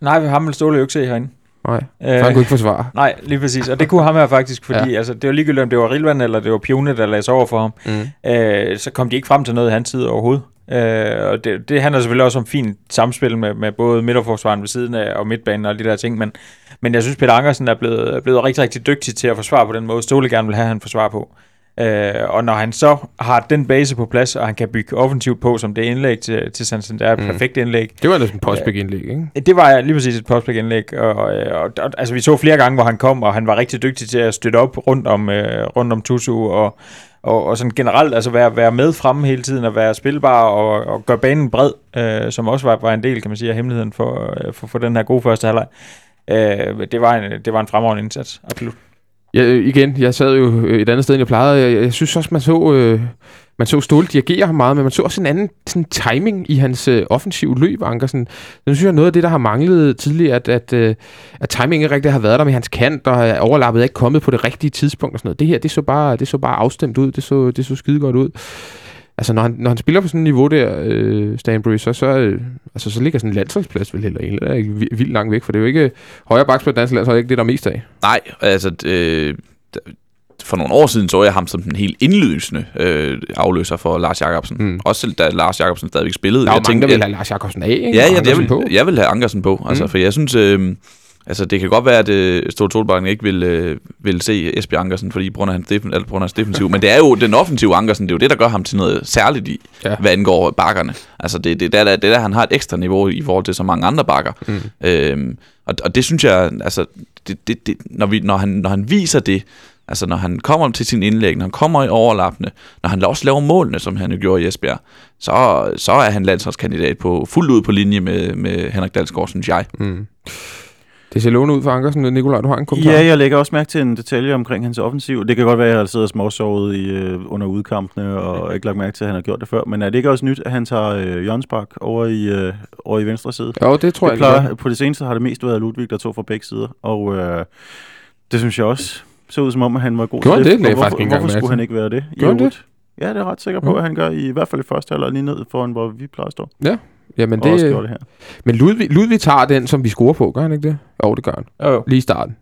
Nej, vi har vil Ståle jo ikke se herinde.
Nej,
Øh,
for han kunne ikke forsvare.
Nej, lige præcis. Og det kunne ham her faktisk, fordi ja. altså, det var ligegyldigt, om det var Rilvan eller det var Pione, der lagde sig over for ham.
Mm.
Øh, så kom de ikke frem til noget i hans tid overhovedet. Øh, og det, det handler selvfølgelig også om fint samspil med, med både midterforsvaren ved siden af og midtbanen og de der ting, men, men jeg synes, Peter Ankersen er blevet, er blevet rigtig, rigtig dygtig til at forsvare på den måde, Ståle gerne vil have, han forsvar på. Øh, og når han så har den base på plads, og han kan bygge offensivt på, som det indlæg til, til Santander, et
Mm.
perfekt indlæg,
Det var næsten postbæk-indlæg, ikke?
det var lige præcis et postbæk-indlæg, og, og, og, og altså, vi så flere gange, hvor han kom, og han var rigtig dygtig til at støtte op rundt om, øh, rundt om Tusu, og, og, og sådan generelt altså være, være med fremme hele tiden, og være spilbar, og, og gøre banen bred, øh, som også var, var en del, kan man sige, af hemmeligheden for, øh, for, for den her gode første halvleg. Øh, det, var en, det var en fremragende indsats, absolut.
Ja, øh, igen, jeg sad jo øh, et andet sted, end jeg plejede. Jeg, jeg synes også, man så, øh, man så Ståle dirigere ham meget, men man så også en anden sådan, timing i hans øh, offensive løb, Ankersen. Det synes jeg er noget af det, der har manglet tidligere, at, at, øh, at timing ikke rigtig har været der med hans kant, og øh, overlappet er ikke kommet på det rigtige tidspunkt og sådan noget. Det her, det så bare, det så bare afstemt ud. Det så, det så skide godt ud. Altså, når han, når han spiller på sådan et niveau der, øh, Stanbury, så, så, øh, altså, så ligger sådan en landsholdsplads vel heller egentlig ikke vi- vildt langt væk, for det er jo ikke højre baks på dansk landshold, er ikke det, der er mest af.
Nej, altså... Øh, for nogle år siden så jeg ham som den helt indlysende øh, afløser for Lars Jakobsen.
Mm.
Også selv da Lars Jakobsen stadigvæk spillede.
Der er jo
jeg
mange, der
tænkte,
vil have Lars Jakobsen af, ikke?
Ja, ja jeg, vil, jeg vil have Ankersen på. Altså,
mm.
For jeg synes, øh, altså, det kan godt være, at øh, Ståle Solbakken ikke vil, øh, vil se Esbjerg Ankersen, fordi på grund af hans, defen, eller på grund af hans defensiv. Men det er jo den offensive Ankersen, det er jo det, der gør ham til noget særligt i,
Ja.
hvad angår bakkerne. Altså, det, det, er der, det er der, han har et ekstra niveau i forhold til så mange andre bakker.
Mm.
Øhm, og, og det synes jeg, altså, det, det, det, når, vi, når, han, når han viser det, altså når han kommer til sin indlæg, når han kommer i overlappende, når han også laver målene, som han jo gjorde i Esbjerg, så, så er han landsholdskandidat på fuldt ud på linje med, med Henrik Dalsgaard, synes jeg.
Mm. Det ser lovende ud for Ankersen. Nikolaj, du har en kommentar?
Ja, jeg lægger også mærke til en detalje omkring hans offensiv. Det kan godt være, at jeg har siddet småsovet i, øh, under udkampene og ikke lagt mærke til, at han har gjort det før. Men er det ikke også nyt, at han tager øh, Jørgensbak over i, øh, over i venstre side?
Jo, det tror
det
jeg, det
plejer, på det seneste har det mest været Ludvig, der tog fra begge sider. Og øh, Det synes jeg også. Så ud som om, at han var god
Gjorde
til
det? Faktisk
hvorfor, hvorfor skulle han ikke være det?
Gjorde
øvrigt? Ja, det er jeg ret sikker på,
Ja.
at han gør i, i hvert fald i første halvleg lige ned foran, hvor vi plejer at stå.
Jamen,
Og også
det,
det her.
men Ludvig, Ludvig tager den, som vi scorer på, gør han ikke det? Jo, det gør han.
Jo, jo.
Lige i starten.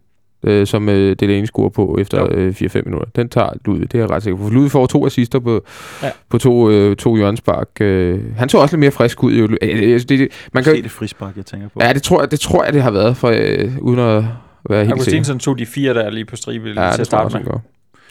Øh, som øh, Delaney scorer på efter øh, 4-5 minutter. Den tager Ludvig, det er jeg ret sikker på. For Ludvig får to assister på, ja. På to, øh, to hjørnspark. Øh, han så også lidt mere frisk ud. Jo. Øh, øh, det, det, man kan,
Måske det frispark, jeg tænker på.
ja, det tror, jeg, det tror jeg, det har været, for, øh, uden at være helt sikker.
Augustinsson tog de fire der lige på stribe lige
Ja,
til
det
at starte med.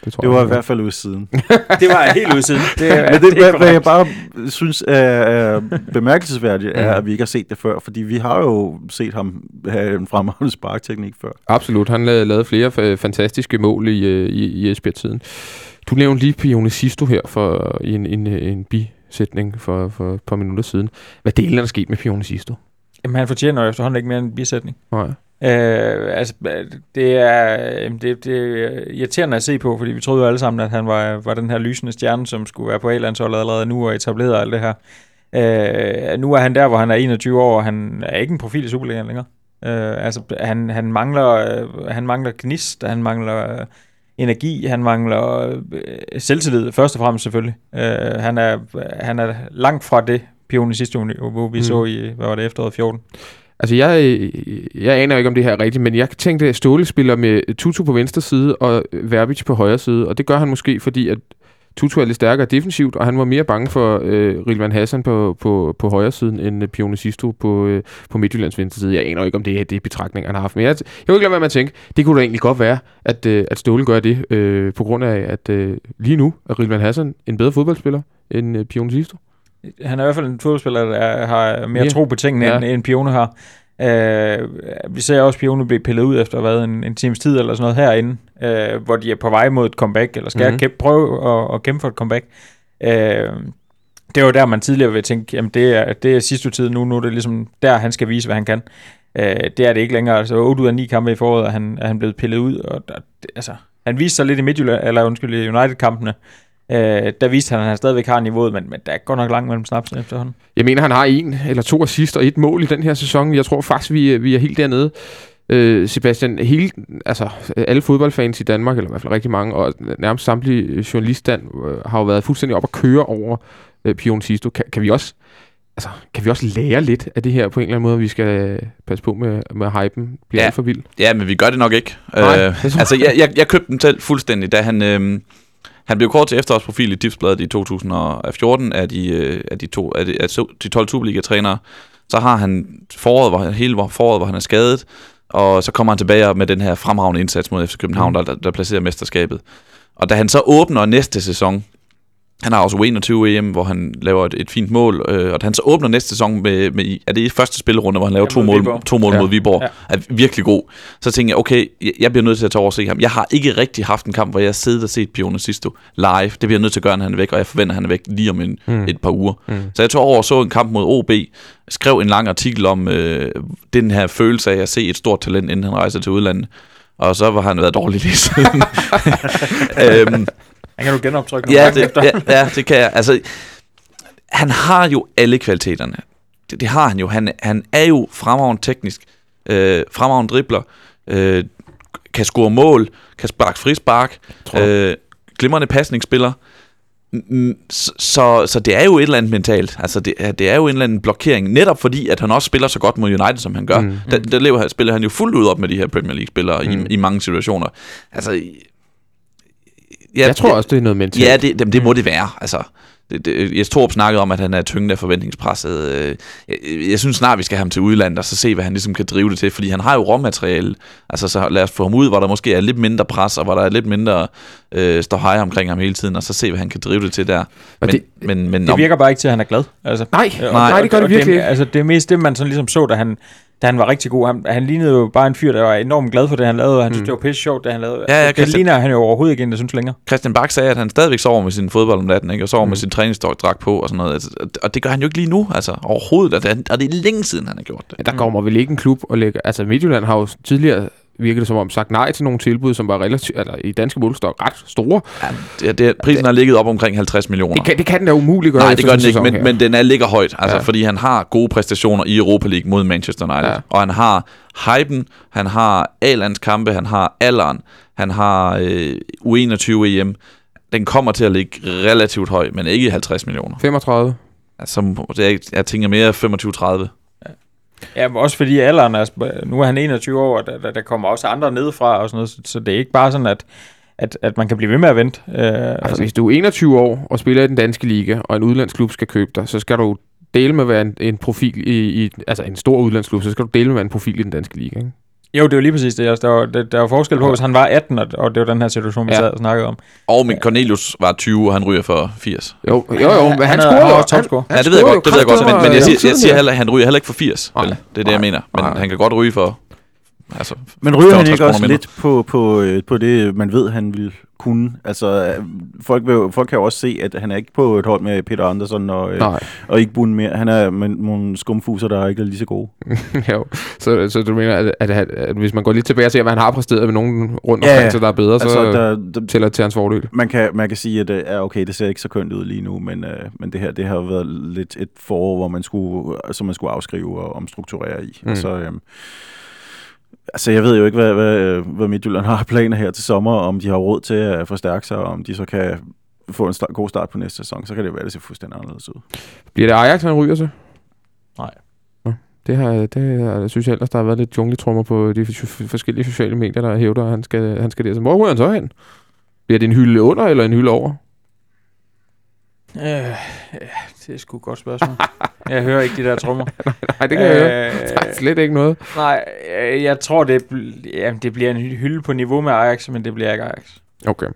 Det, tror
Det
jeg,
var
han
i hvert fald ude siden.
Det var helt ude siden. Det, er,
Men det,
er
hvad, hvad jeg bare synes er, er bemærkelsesværdigt, er, at vi ikke har set det før. Fordi vi har jo set ham have en fremragende sparkteknik før.
Absolut. Han lavede, lavede flere fa- fantastiske mål i, øh, i, i Esbjerg-tiden. Du nævnte lige Pione Sisto her for, i en, en, en bisætning for, for et par minutter siden. Hvad delen er der sket med Pione Sisto?
Jamen, han fortjener jo efterhånden ikke mere end en bisætning.
Nej.
Øh, altså, det er, det, det er irriterende at se på, fordi vi troede jo alle sammen, at han var, var den her lysende stjerne, som skulle være på A-landsholdet allerede nu og etableret alt det her. Øh, nu er han der, hvor han er 21 år, og han er ikke en profil i Superligaen længere. Øh, altså, han, han, mangler, øh, han mangler gnist, han mangler øh, energi, han mangler øh, selvtillid, først og fremmest selvfølgelig. Øh, han, er, han er langt fra det, Pion i sidste uge, hvor vi
mm.
så i, hvad var det, efteråret 14.
Altså, jeg, jeg aner ikke, om det her er rigtigt, men jeg tænkte, at Ståle spiller med Tutu på venstre side og øh, Verbic på højre side, og det gør han måske, fordi at Tutu er lidt stærkere defensivt, og han var mere bange for øh, Rilvan Hassan på, på, på højre siden, end Pione Sisto på, øh, på Midtjyllands venstre side. Jeg aner ikke, om det er det betragtning, han har haft. Men jeg, jeg vil ikke lade være med at tænke, det kunne da egentlig godt være, at, øh, at Ståle gør det, øh, på grund af, at øh, lige nu er Rilvan Hassan en bedre fodboldspiller end øh, Pione Sisto.
Han er i hvert fald en fodboldspiller, der er, har mere
Ja.
tro på tingene,
Ja.
end, end Pione har. Uh, vi ser også Pione blive pillet ud efter hvad, en, en times tid eller sådan noget herinde, uh, hvor de er på vej mod et comeback, eller skal
Mhm.
mm-hmm. kæmpe, prøve at, at kæmpe for et comeback. Uh, det var der, man tidligere ville tænke, jamen det er, det er sidste tid nu, nu er det ligesom der, han skal vise, hvad han kan. Uh, det er det ikke længere. Altså 8 ud af 9 kampe i foråret, er han, er han blevet pillet ud, og der, altså, han viste sig lidt i Midtjylland, eller undskyld, i United-kampene. Uh, der viste han, at han stadigvæk har niveauet, men, men der er godt nok langt mellem snapsen efterhånden.
Jeg mener, han har en eller to assist og et mål i den her sæson. Jeg tror faktisk, vi, er- vi er helt dernede. Øh, Sebastian, hele, altså, alle fodboldfans i Danmark, eller i hvert fald rigtig mange, og nærmest samtlige journaliststand, øh, har jo været fuldstændig op at køre over øh, Pion Sisto. Kan, kan, vi også, altså, kan vi også lære lidt af det her på en eller anden måde, vi skal øh, passe på med, med hypen bliver
Ja.
for vild?
Ja, men vi gør det nok ikke.
Nej,
øh, altså, jeg, jeg, jeg købte den selv fuldstændig, da han... Øh, han blev kort til efterårsprofil i Tipsbladet i 2014 af de, øh, af de, to, af de, af de 12 Superliga-trænere. Så har han foråret, hvor han, hele foråret, hvor han er skadet, og så kommer han tilbage med den her fremragende indsats mod FC København,
mm.
der, der placerer mesterskabet. Og da han så åbner næste sæson, han har også 21 EM, hvor han laver et, et fint mål, øh, og han så åbner næste sæson med, med er det i første spillerunde, hvor han laver
Ja,
to mål,
Viborg.
to mål
Ja.
mod Viborg,
Ja.
er virkelig god. Så tænkte jeg, okay, jeg- jeg bliver nødt til at tage over og se ham. Jeg har ikke rigtig haft en kamp, hvor jeg har siddet og set Pione Sisto live. Det bliver jeg nødt til at gøre, når han er væk, og jeg forventer, at han er væk lige om en,
Mm.
mm. et par uger.
Mm.
Så jeg tog over og så en kamp mod OB, skrev en lang artikel om øh, den her følelse af at se et stort talent, inden han rejser til udlandet. Og så var han været dårlig lige siden. øhm,
Han kan du genoptrykke
ja, det,
efter.
ja, ja, det kan jeg. Altså, han har jo alle kvaliteterne. Det, det har han jo. Han, han er jo fremragende teknisk, øh, fremragende dribler, øh, kan score mål, kan sparke frispark, øh, glimrende pasningsspiller. Så, så, det er jo et eller andet mentalt. Altså det, er- det er jo en eller anden blokering, netop fordi, at han også spiller så godt mod United, som han gør.
Mm.
Der, der lever, spiller han jo fuldt ud op med de her Premier League-spillere. Mm. i, i mange situationer. Altså, ja,
Jeg tror også, det er noget mentalt.
Ja, det, det, det må det være. Altså, det, det, Jes Torp snakkede om, at han er tynget af forventningspresset. Øh, Jeg, jeg synes snart, vi skal have ham til udlandet, og så se, hvad han ligesom kan drive det til, fordi han har jo råmateriale. Altså, så lad os få ham ud, hvor der måske er lidt mindre pres, og hvor der er lidt mindre øh, står hej omkring ham hele tiden, og så se, hvad han kan drive det til der. Men,
det-
men, men,
Det virker bare ikke til, at han er glad. Altså,
Nej,
og-
nej,
og-
det gør det virkelig ikke.
Altså, det er mest det, man sådan ligesom så, da han, da han var rigtig god. Han, han lignede jo bare en fyr, der var enormt glad for det, han lavede, og han mm. synes, det var pisse sjovt, det han lavede.
Ja, ja,
det
Christian-
ligner han jo overhovedet ikke der synes længere.
Christian Bak sagde, at han stadigvæk sover med sin fodbold om natten, ikke? og sover mm. Med sin træningsdragt på og sådan noget. Altså, Og det gør han jo ikke lige nu, altså overhovedet. Og det, er- og det er længe siden, han har gjort det.
Der kommer vel ikke en klub og lægger... Altså, Midtjylland har jo tidligere virker det som om, sagt nej til nogle tilbud, som var relativt, eller i danske målestok ret store.
Ja, det, det, prisen har ligget op omkring 50 millioner.
Det kan, det kan den da umuligt gøre.
Nej, det gør den
en
ikke, men,
her.
men den er ligger højt, altså,
Ja.
fordi han har gode præstationer i Europa League mod Manchester United.
Ja.
Og han har hypen, han har A-lands kampe, han har alderen, han har øh, U21 EM. Den kommer til at ligge relativt høj, men ikke 50 millioner.
35.
Altså, er, jeg tænker mere 25-30.
Ja, men også fordi alderen er, nu er han 21 år, og der, der, der kommer også andre nedefra og sådan noget, så, så det er ikke bare sådan, at, at, at man kan blive ved med at vente. Øh,
Altså, hvis du er 21 år og spiller i den danske liga, og en udlandsklub skal købe dig, så skal du dele med at være en, en profil i, i, altså en stor udlandsklub, så skal du dele med at være en profil i den danske liga, ikke?
Jo, det er jo lige præcis det. Altså, der, var, der, der var forskel på, hvis han var 18, og, og det var den her situation, vi
Ja.
sad og snakkede om.
Og men Cornelius var 20, og han ryger for 80.
Jo, jo, jo, men han,
han
scorede
han
jo
også topscorer.
Ja, det ved jeg godt, det ved jeg godt, men, men jeg, siger, jeg siger
heller
han ryger heller ikke for 80.
Nej.
Vel? Det er det, jeg mener. Men
Nej.
han kan godt ryge for... Altså,
Men ryger han
55
ikke også
mindre.
lidt på, på, øh, på det, man ved, han vil kunne? Altså, øh, folk, vil, folk kan jo også se, at han er ikke på et hold med Peter Andersen og, øh,
Nej,
og ikke Bund mere. Han er med nogle skumfuser, der ikke er lige så gode.
jo. Så, så du mener, at, at, at, at hvis man går lidt tilbage og ser, hvad han har præsteret med nogen rundt omkring,
ja.
så der er bedre, så
Altså,
altså, der...
der,
tæller til hans fordel.
man, kan, man kan sige, at ja, okay, det ser ikke så kønt ud lige nu, men, øh, men det her det har været lidt et forår, hvor man skulle, som man skulle afskrive og omstrukturere i. Mm.
Mm.
Og så, øh, altså, jeg ved jo ikke, hvad, hvad, øh, hvad Midtjylland har planer her til sommer, om de har råd til at forstærke sig, og om de så kan få en start, god start på næste sæson, så kan det jo være, at det ser fuldstændig anderledes ud.
Bliver det Ajax, han ryger til?
Nej.
Nå, Det, har, det har, synes jeg ellers, der har været lidt jungletrummer på de forskellige sociale medier, der hævder, at han skal, han skal der. Så hvor ryger han så hen? Bliver det en hylde under eller en hylde over?
Øh, ja, det er sgu et godt spørgsmål. jeg hører ikke de der trommer.
Nej, det kan jeg høre. Der er slet ikke noget.
Nej, øh, jeg tror, det, jamen, det bliver en hy- hylde på niveau med Ajax, men det bliver ikke Ajax.
Okay.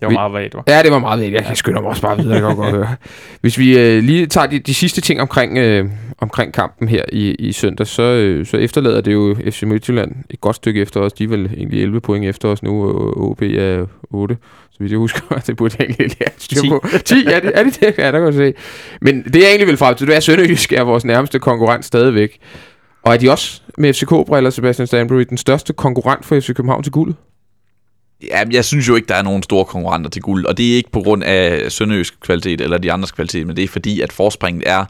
Det var
Vi-
meget vagt, var.
Ja, det var meget vigtigt. Jeg kan skynde mig også bare videre, det kan jeg godt høre. Hvis vi øh, lige tager de, de sidste ting omkring, øh, omkring kampen her i, i søndag, så, øh, så efterlader det jo FC Midtjylland et godt stykke efter os. De er vel egentlig 11 point efter os nu, og OB er 8. Så vidt jeg husker, det burde jeg egentlig lige have styr
10.
på. 10, ja, det, er det det? Ja, der kan du se. Men det jeg egentlig vil frem til, det er, at Sønderjysk er vores nærmeste konkurrent stadigvæk. Og er de også med FCK-briller, Sebastian Stanbury, den største konkurrent for FC København til guld?
Ja, jeg synes jo ikke, der er nogen store konkurrenter til guld, og det er ikke på grund af Sønderjysk kvalitet eller de andres kvalitet, men det er fordi, at forspringet er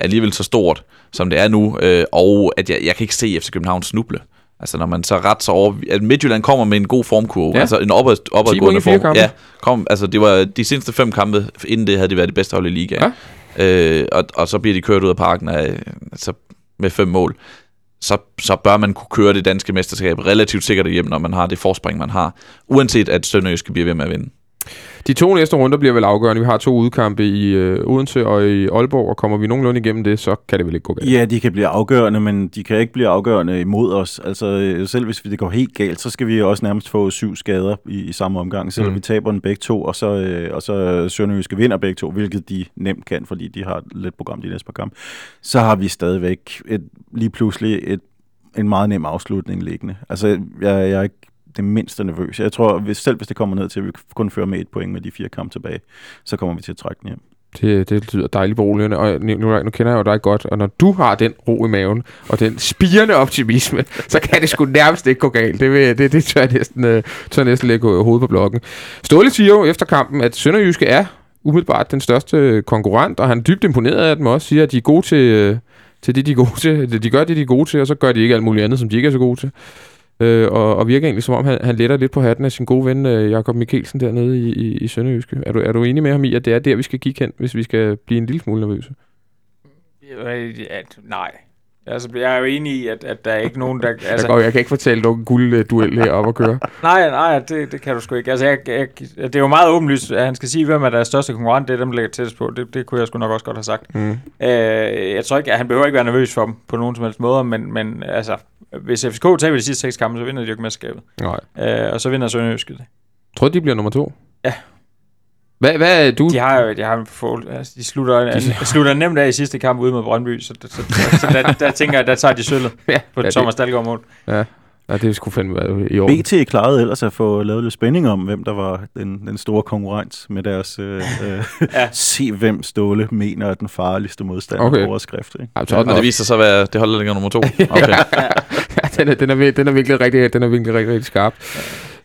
alligevel så stort, som det er nu, øh, og at jeg, jeg kan ikke se FC København snuble. Altså når man så ret så over... At Midtjylland kommer med en god formkurve,
Ja.
altså en opad, opadgående form.
kampe.
Ja, kom, altså det var de seneste fem kampe, inden det havde de været det bedste hold i ligaen. Ja. Øh, og, og så bliver de kørt ud af parken af, altså, med fem mål. Så, så bør man kunne køre det danske mesterskab relativt sikkert hjem, når man har det forspring, man har. Uanset at Sønderjyske bliver ved med at vinde.
De to næste runder bliver vel afgørende. Vi har to udkampe i øh, Odense og i Aalborg, og kommer vi nogenlunde igennem det, så kan det vel ikke gå galt.
Ja, de kan blive afgørende, men de kan ikke blive afgørende imod os. Altså, øh, selv hvis det går helt galt, så skal vi også nærmest få syv skader i, i samme omgang, selvom
Mm.
vi taber den begge to, og så, øh, og så Sønderjyske vinder begge to, hvilket de nemt kan, fordi de har et let program de næste par kampe. Så har vi stadigvæk et, lige pludselig et, en meget nem afslutning liggende. Altså, jeg, jeg er ikke det mindste nervøs. Jeg tror, hvis, selv hvis det kommer ned til, at vi kun fører med et point med de fire kampe tilbage, så kommer vi til at trække den hjem.
Det, det lyder dejligt beroligende, og nu, nu, kender jeg jo dig godt, og når du har den ro i maven, og den spirende optimisme, så kan det sgu nærmest ikke gå galt. Det, vil, det, det tør, jeg næsten, øh, tør jeg næsten lægge øh, hovedet på blokken. Ståle siger jo efter kampen, at Sønderjyske er umiddelbart den største konkurrent, og han er dybt imponeret af dem også siger, at de er gode til, øh, til det, de er gode til. De gør det, de er gode til, og så gør de ikke alt muligt andet, som de ikke er så gode til. Øh, og, og virker egentlig som om, han, han letter lidt på hatten af sin gode ven, øh, Jakob Mikkelsen dernede i, i, i Sønderjyske. Er du, er du enig med ham i, at det er der, vi skal kigge hen, hvis vi skal blive en lille smule nervøse?
Øh, ja, nej. Altså, jeg er jo enig i, at, at der er ikke nogen, der...
Altså, jeg, går, jeg kan ikke fortælle nogen guldduel her op at køre.
nej, nej, det, det kan du sgu ikke. Altså, jeg, jeg, det er jo meget åbenlyst, at han skal sige, hvem er deres største konkurrent. Det er dem, der ligger tættest på. Det, det kunne jeg sgu nok også godt have sagt.
Mm.
Øh, jeg tror ikke, at han behøver ikke være nervøs for dem på nogen som helst måde, men, men altså, hvis FCK taber de sidste seks kampe, så vinder de jo ikke mesterskabet.
Nej.
Øh, og så vinder Sønderjyske det.
Tror du, de bliver nummer to?
Ja.
Hvad, hvad er du?
De har jo de har en få, altså, de slutter, de slutter nemt af i sidste kamp ude mod Brøndby, så, så, så, så der, der, tænker jeg, der tager de sølvet
ja,
på
ja,
ja, Thomas Dalgaard mål.
Ja, det skulle fandme være i orden.
BT klarede ellers at få lavet lidt spænding om, hvem der var den, den store konkurrent med deres øh, øh,
Ja.
se hvem Ståle mener er den farligste modstander
Okay.
okay. overskrift. Ikke?
Ja,
Og det viser sig at være det hold, der ligger nummer to. Okay.
den, er, den, er, den er virkelig rigtig, den er virkelig rigtig, rigtig skarp.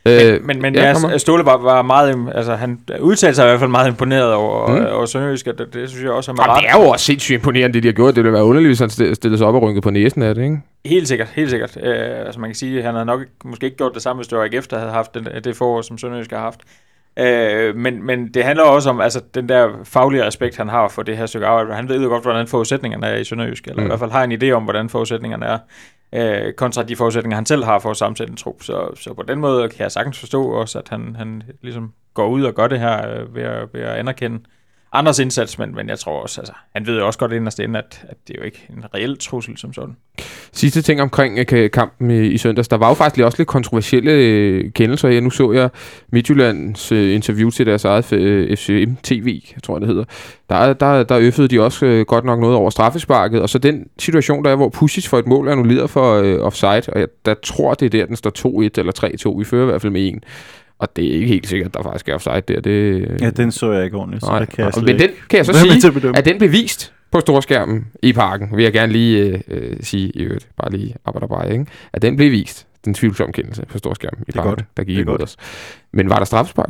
Øh,
Men, men, ja, ja. Ståle var, var meget, altså han udtalte sig i hvert fald meget imponeret over,
Mm.
mm. over Sønderjysk, og det, det, synes jeg også er med
Jamen, det er jo også sindssygt imponerende, det de har gjort. Det ville være underligt, hvis han st- stillede sig op og rynkede på næsen af det, ikke?
Helt sikkert, helt sikkert. Øh, altså man kan sige, at han havde nok ikke- måske ikke gjort det samme, hvis det var AGF, der havde haft den, det forår, som Sønderjysk har haft. Øh, men, men det handler også om altså, den der faglige respekt, han har for det her stykke arbejde. Han ved jo godt, hvordan forudsætningerne er i Sønderjysk, eller
Mm.
i hvert fald har en idé om, hvordan forudsætningerne er, øh, kontra de forudsætninger, han selv har for at sammensætte en trup. Så, så på den måde kan jeg sagtens forstå også, at han, han ligesom går ud og gør det her øh, ved, at, ved at anerkende Anders indsats, men, men jeg tror også, altså, han ved jo også godt inderst inde, at, at det er jo ikke en reel trussel som sådan.
Sidste ting omkring øh, kampen i, i søndags. Der var jo faktisk lige også lidt kontroversielle øh, kendelser her. Nu så jeg Midtjyllands øh, interview til deres eget øh, FCM TV, jeg tror det hedder. Der, der, der øffede de også øh, godt nok noget over straffesparket. Og så den situation, der er, hvor Pusic får et mål annulleret for øh, offside. Og jeg der tror, det er der, den står 2-1 eller 3-2. Vi fører i hvert fald med en. Og det er ikke helt sikkert, at der faktisk er offside der. Det,
Ja, den så jeg ikke ordentligt, så
Nej,
der kan jeg slet
men den kan jeg så sige,
at
den blev vist på storskærmen i parken, vil jeg gerne lige øh, øh, sige i øvrigt, bare lige arbejder bare, ikke? At den blev vist, den tvivlsomme kendelse på storskærmen i parken,
godt.
der gik imod os. Men var der straffespark?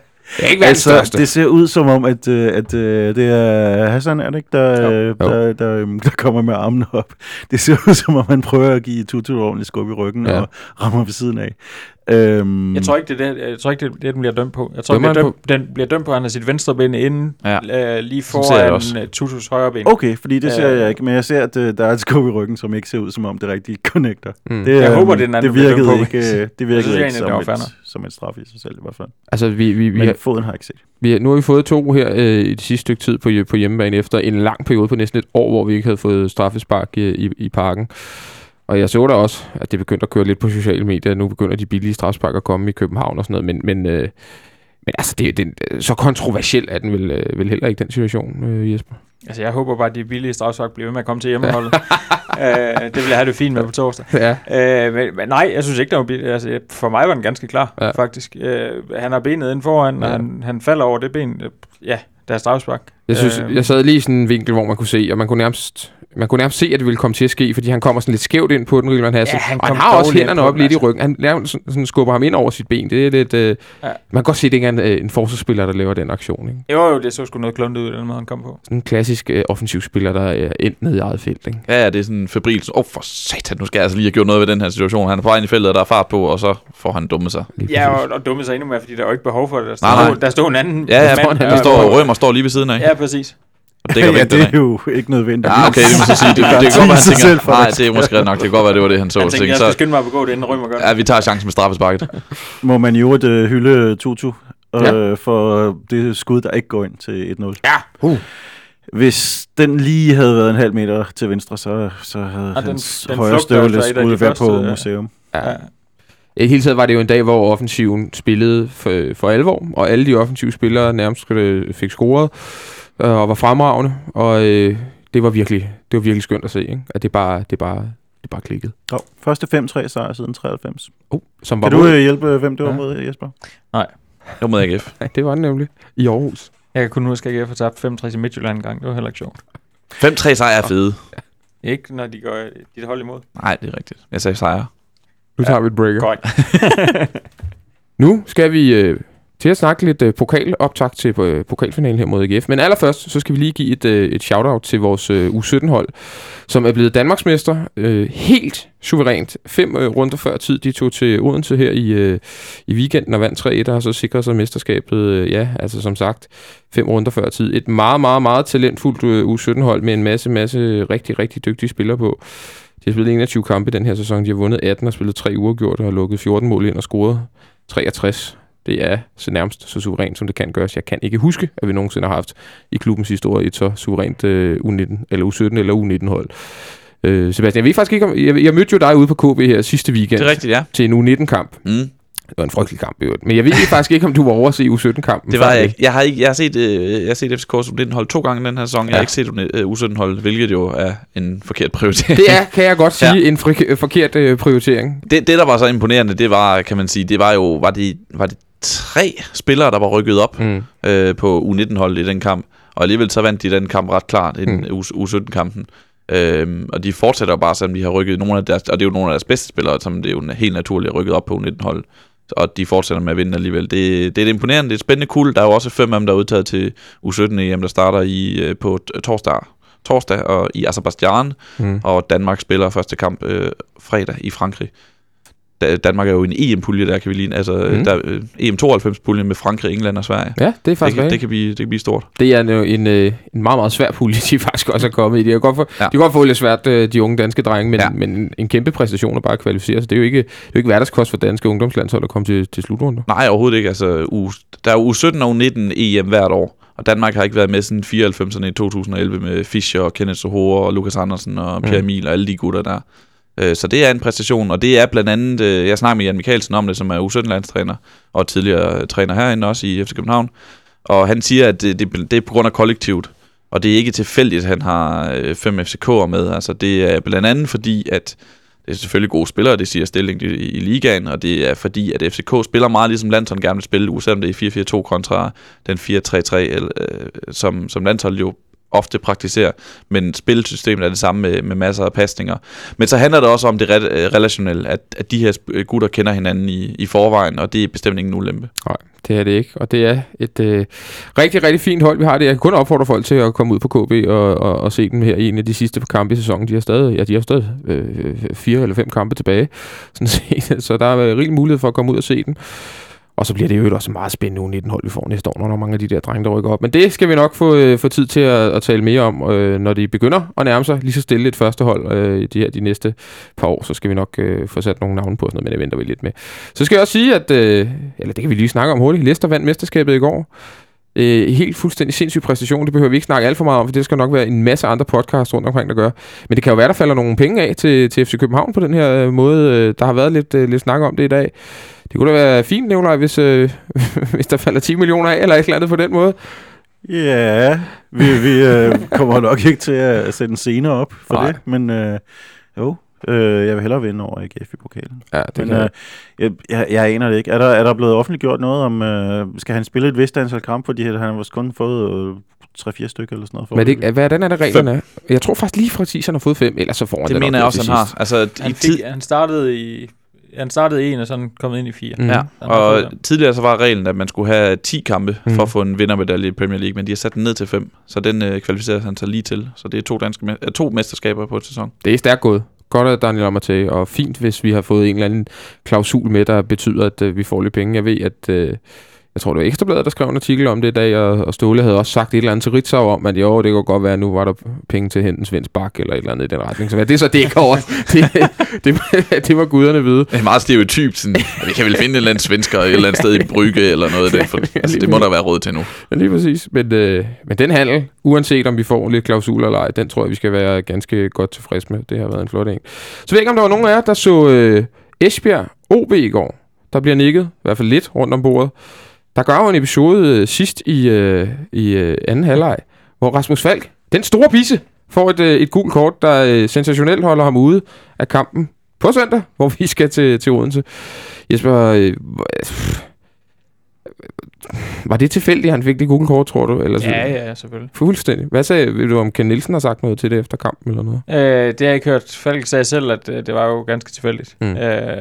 Det er ikke
altså,
største.
det ser ud som om, at, øh, at øh, det er Hassan, er det ikke, der, øh,
Jo.
der, der, øhm, der kommer med armene op. Det ser ud som om, han prøver at give Tutu ordentligt skub i ryggen
ja.
og rammer ved siden af. Øhm,
Jeg tror ikke, det er det, jeg tror ikke, det, er det den bliver dømt på. Jeg tror, den, bliver dømt, den bliver dømt på, at han har sit venstre ben inden,
Ja.
øh, lige
jeg
foran øh, Tutus højre ben.
Okay, fordi det ser
Øh.
jeg ikke, men jeg ser, at øh, der er et skub i ryggen, som ikke ser ud som om, det rigtig connecter.
Mm.
Det,
Jeg
øhm,
håber, det er den anden,
det virkede
dømt på.
ikke, øh, det
Jeg
virkede
synes
ikke
det
som,
fair
et, som et straf i sig selv i hvert fald.
Altså, vi, vi, vi,
Men
har,
foden har jeg ikke set.
vi, nu har vi fået to her øh, i det sidste stykke tid på, på hjemmebane, efter en lang periode på næsten et år, hvor vi ikke havde fået straffespark i, i, i parken. Og jeg så da også, at det begyndte at køre lidt på sociale medier. Nu begynder de billige straffespark at komme i København og sådan noget. Men, men, øh, men altså, det, det, så kontroversiel er den vel, øh, vel heller ikke, den situation, øh, Jesper.
Altså, jeg håber bare, at de billige strafspark bliver ved med at komme til hjemmeholdet. øh, det vil jeg have det fint med på torsdag.
Ja.
Øh, men, men, nej, jeg synes ikke, der var billig. Altså, for mig var den ganske klar,
Ja.
faktisk. Øh, han har benet inden foran, og
Ja.
han, han falder over det ben. Ja, der er strafspark.
Jeg synes,
Øh.
jeg sad lige i sådan en vinkel, hvor man kunne se, og man kunne nærmest, man kunne nærmest se, at det ville komme til at ske, fordi han kommer sådan lidt skævt ind på den, Riemann Hasse.
Ja, han
og han har også hænderne op lidt i
altså.
ryggen. Han laver, sådan, sådan skubber ham ind over sit ben. Det er lidt... Øh,
Ja.
Man kan godt se, at det ikke er en, øh, en forsvarsspiller, der laver den aktion. Ikke?
Jo, jo, det så sgu noget kluntet ud, den måde, han kom på.
Sådan en klassisk øh, offensiv spiller, der er endt ned i eget felt. Ikke?
Ja, ja, det er sådan en febrilsk. Åh, oh, for satan, nu skal jeg altså lige have gjort noget ved den her situation. Han er på vej ind i feltet, og der er fart på, og så får han dumme sig.
Ja, og, og dumme sig endnu mere, fordi der er jo ikke behov for det. Der,
Nej,
stod,
nej.
der stod en anden
Ja, ja,
han
der
er-
står Rømer står lige ved siden af.
Ja, præcis.
Og dækker
ja,
væk
det
den
er jo ikke nødvendigt.
Ja, okay, det må så sige. Det, det,
gør
det, kan godt være, han tænker,
selv for
nej, det er måske ret nok. Det kan godt være, det var det, han så.
Han
Så,
tænkte, jeg
så,
skal skynde mig at begå det, inden Rømer gør det.
ja, vi tager chancen med straffesparket.
Må man jo et øh, hylde Tutu øh,
Ja.
for det skud, der ikke går ind til 1-0.
Ja, uh.
Hvis den lige havde været en halv meter til venstre, så, så havde
den-
hans
den
højre
flugter
støvle
altså de
skulle være på
ja.
museum.
ja.
Ja.
I det hele taget var det jo en dag, hvor offensiven spillede for, for alvor, og alle de offensive spillere nærmest øh, fik scoret øh, og var fremragende, og øh, det var virkelig, det var virkelig skønt at se, ikke? at det bare, det bare, det bare klikkede.
Oh, første 5-3 sejr siden 93.
Oh, som var
Kan du
mod-
øh, hjælpe, hvem det var
Ja.
mod, Jesper?
Det var mod AGF.
Ja, det var den nemlig. I Aarhus.
Jeg kan kun huske, at jeg har tabt 5-3 til Midtjylland en gang. Det var heller ikke sjovt.
5-3 sejre er fede.
Ikke når de går dit hold imod.
Nej, det er rigtigt. Jeg sagde sejre.
Nu tager vi et breaker.
Godt.
Nu skal vi øh, til at snakke lidt øh, pokaloptag til øh, pokalfinalen her mod AGF. Men allerførst, så skal vi lige give et, øh, et shout-out til vores øh, U17-hold, som er blevet Danmarksmester øh, helt suverænt. Fem øh, runder før tid, de tog til Odense her i, øh, i weekenden og vandt 3-1, og har så sikret sig mesterskabet, øh, ja, altså som sagt, fem runder før tid. Et meget, meget, meget talentfuldt øh, U17-hold med en masse, masse rigtig, rigtig dygtige spillere på. De har spillet 21 kampe den her sæson, de har vundet 18 og spillet tre uafgjort og har lukket 14 mål ind og scoret 63. Det er så nærmest så suverænt, som det kan gøres. Jeg kan ikke huske, at vi nogensinde har haft i klubbens historie et så suverænt øh, U19, eller U17 eller U19-hold. Øh, Sebastian, jeg ved faktisk ikke om... Jeg, jeg mødte jo dig ude på KB her sidste weekend
Det er rigtigt, ja.
til en U19-kamp.
Mm.
Det var en frygtelig kamp, i. Men jeg ved faktisk ikke, om du var over at se U17-kampen.
Det var jeg ikke. Jeg har, ikke, jeg har set, øh, jeg har set FCK som den hold to gange den her sæson. Jeg
Ja.
har ikke set øh, U17 hold, hvilket jo er en forkert prioritering.
Det er, kan jeg godt sige, ja. en frik- forkert øh, prioritering.
det, det, der var så imponerende, det var, kan man sige, det var jo, var det, var det tre spillere, der var rykket op
Mm.
øh, på U19-holdet i den kamp. Og alligevel så vandt de den kamp ret klart, en
Mm.
U17-kampen. Øhm, og de fortsætter jo bare, selvom de har rykket nogle af deres, og det er jo nogle af deres bedste spillere, som det er jo helt naturligt rykket op på U19-hold. Og de fortsætter med at vinde alligevel. Det, det er imponerende, det er et spændende kul. Der er jo også fem af dem, der er udtaget til U17-EM, der starter i, øh, på torsdag, torsdag og i Azerbaijan,
Mm.
og Danmark spiller første kamp øh, fredag i Frankrig. Da, Danmark er jo en EM-pulje, der kan vi lige, altså
Mm.
mm. der, øh, EM92-pulje med Frankrig, England og Sverige.
Ja, det er
Det
faktisk
kan,
det,
det, kan blive, det kan blive stort.
det er en, en, øh, en meget, meget svær pulje, de faktisk også er kommet i. Det er godt for, ja. De kan godt få lidt svært, øh, de unge danske drenge, men, ja. Men en, kæmpe præstation at bare kvalificere sig. Det er jo ikke, det er jo ikke hverdagskost for danske ungdomslandshold at komme til, til slutrunder.
Nej, overhovedet ikke. Altså, U, der er jo U17 og U19 EM hvert år, og Danmark har ikke været med siden 94'erne i 2011 med Fischer og Kenneth Sohore og Lukas Andersen og Pierre
Mm.
Emil og alle de gutter der. Øh, Så det er en præstation, og det er blandt andet, øh, jeg snakker med Jan Mikkelsen om det, som er U17-landstræner og tidligere øh, træner herinde også i FC København, og han siger, at det, det, det er på grund af kollektivet, og det er ikke tilfældigt, at han har øh, fem FCK'er med. Altså det er blandt andet fordi, at det er selvfølgelig gode spillere, det siger Stilling i, i ligaen, og det er fordi, at FCK spiller meget ligesom landshold gerne vil spille, selvom det er 4-4-2 kontra den 4-3-3, øh, som, som landshold jo ofte praktiserer, men spilsystemet er det samme med, med masser af pasninger. Men så handler det også om det re- øh, relationelle, at, at de her øh, gutter kender hinanden i, i forvejen, og det er bestemt ingen ulempe.
Nej, det er det ikke. Og det er et øh, rigtig, rigtig fint hold, vi har det. Jeg kan kun opfordre folk til at komme ud på KB og, og, og se dem her i en af de sidste kampe i sæsonen. De har stadig, ja, de har stadig øh, fire eller fem kampe tilbage. Sådan set. Så der er øh, rig mulighed for at komme ud og se dem. Og så bliver det jo også meget spændende uge 19 hold, vi får næste år, når der er mange af de der drenge, der rykker op. Men det skal vi nok få, øh, få tid til at, at tale mere om, øh, når de begynder at nærme sig lige så stille et første hold øh, de her de næste par år. Så skal vi nok øh, få sat nogle navne på, og sådan noget, men det venter vi lidt med. Så skal jeg også sige, at, øh, eller det kan vi lige snakke om hurtigt, Leicester vandt mesterskabet i går. Øh, helt fuldstændig sindssyg præstation, det behøver vi ikke snakke alt for meget om, for det skal nok være en masse andre podcasts rundt omkring, der gør. Men det kan jo være, der falder nogle penge af til, til FC København på den her øh, måde. Øh, Der har været lidt, øh, lidt snak om det i dag. Det kunne da være fint, Nicolaj, hvis, øh, hvis der falder 10 millioner af, eller et eller andet på den måde.
Ja, vi, vi øh, kommer nok ikke til at sætte en scene op for
Nej.
det, men øh, jo, øh, jeg vil hellere vinde over AGF i pokalen.
Ja, det
Men
kan,
øh, jeg, jeg, jeg aner det ikke. Er der, er der blevet offentliggjort noget om, øh, skal han spille et vist antal kampe, fordi han har kun fået øh, 3-4 stykker eller sådan noget? For
men det, hvordan er det reglerne? er? Jeg tror faktisk lige præcis, han har fået fem, ellers så får han
Det
den
mener jeg også, han har. Altså, i
Han,
tid,
fik, han startede i han startede i en, og så han kommet ind i fire.
Mm.
Ja, og tidligere så var reglen, at man skulle have 10 kampe
Mm.
for at få en vindermedalje i Premier League, men de har sat den ned til 5, så den øh, kvalificerer han sig lige til. Så det er to, danske, me- øh, to mesterskaber på et sæson.
Det er stærkt gået. Godt af Daniel Amartey, og fint, hvis vi har fået en eller anden klausul med, der betyder, at øh, vi får lidt penge. Jeg ved, at øh, jeg tror, det var Ekstrabladet, der skrev en artikel om det i dag, og, og Ståle havde også sagt et eller andet til Ritzau om, at jo, det kunne godt være, at nu var der penge til henten Svends Bak, eller et eller andet i den retning. Så hvad det så dækker over, det, det, det, var guderne vide.
Det er meget stereotypt. Sådan, vi kan vel finde en eller anden svensker et eller andet sted i Brygge eller noget af det. For, altså, det må der være råd til nu.
Ja, lige præcis. Men, øh, men den handel, uanset om vi får lidt klausuler eller ej, den tror jeg, vi skal være ganske godt tilfreds med. Det har været en flot en. Så ved jeg ikke, om der var nogen af jer, der så øh, Esbjerg OB i går. Der bliver nikket, i hvert fald lidt rundt om bordet. Der gør jo en episode øh, sidst i, øh, i øh, anden halvleg, hvor Rasmus Falk, den store bisse, får et, øh, et gult kort, der øh, sensationelt holder ham ude af kampen på søndag, hvor vi skal til, til Odense. Jesper, øh, hvor- var det tilfældigt, at han fik det gule kort, tror du? Eller så-
Ja, ja, selvfølgelig.
Fuldstændig. Hvad sagde du, om Ken Nielsen har sagt noget til det efter kampen eller noget?
Øh, det har jeg ikke hørt. Falk sagde selv, at øh, det var jo ganske tilfældigt.
Mm.
Øh,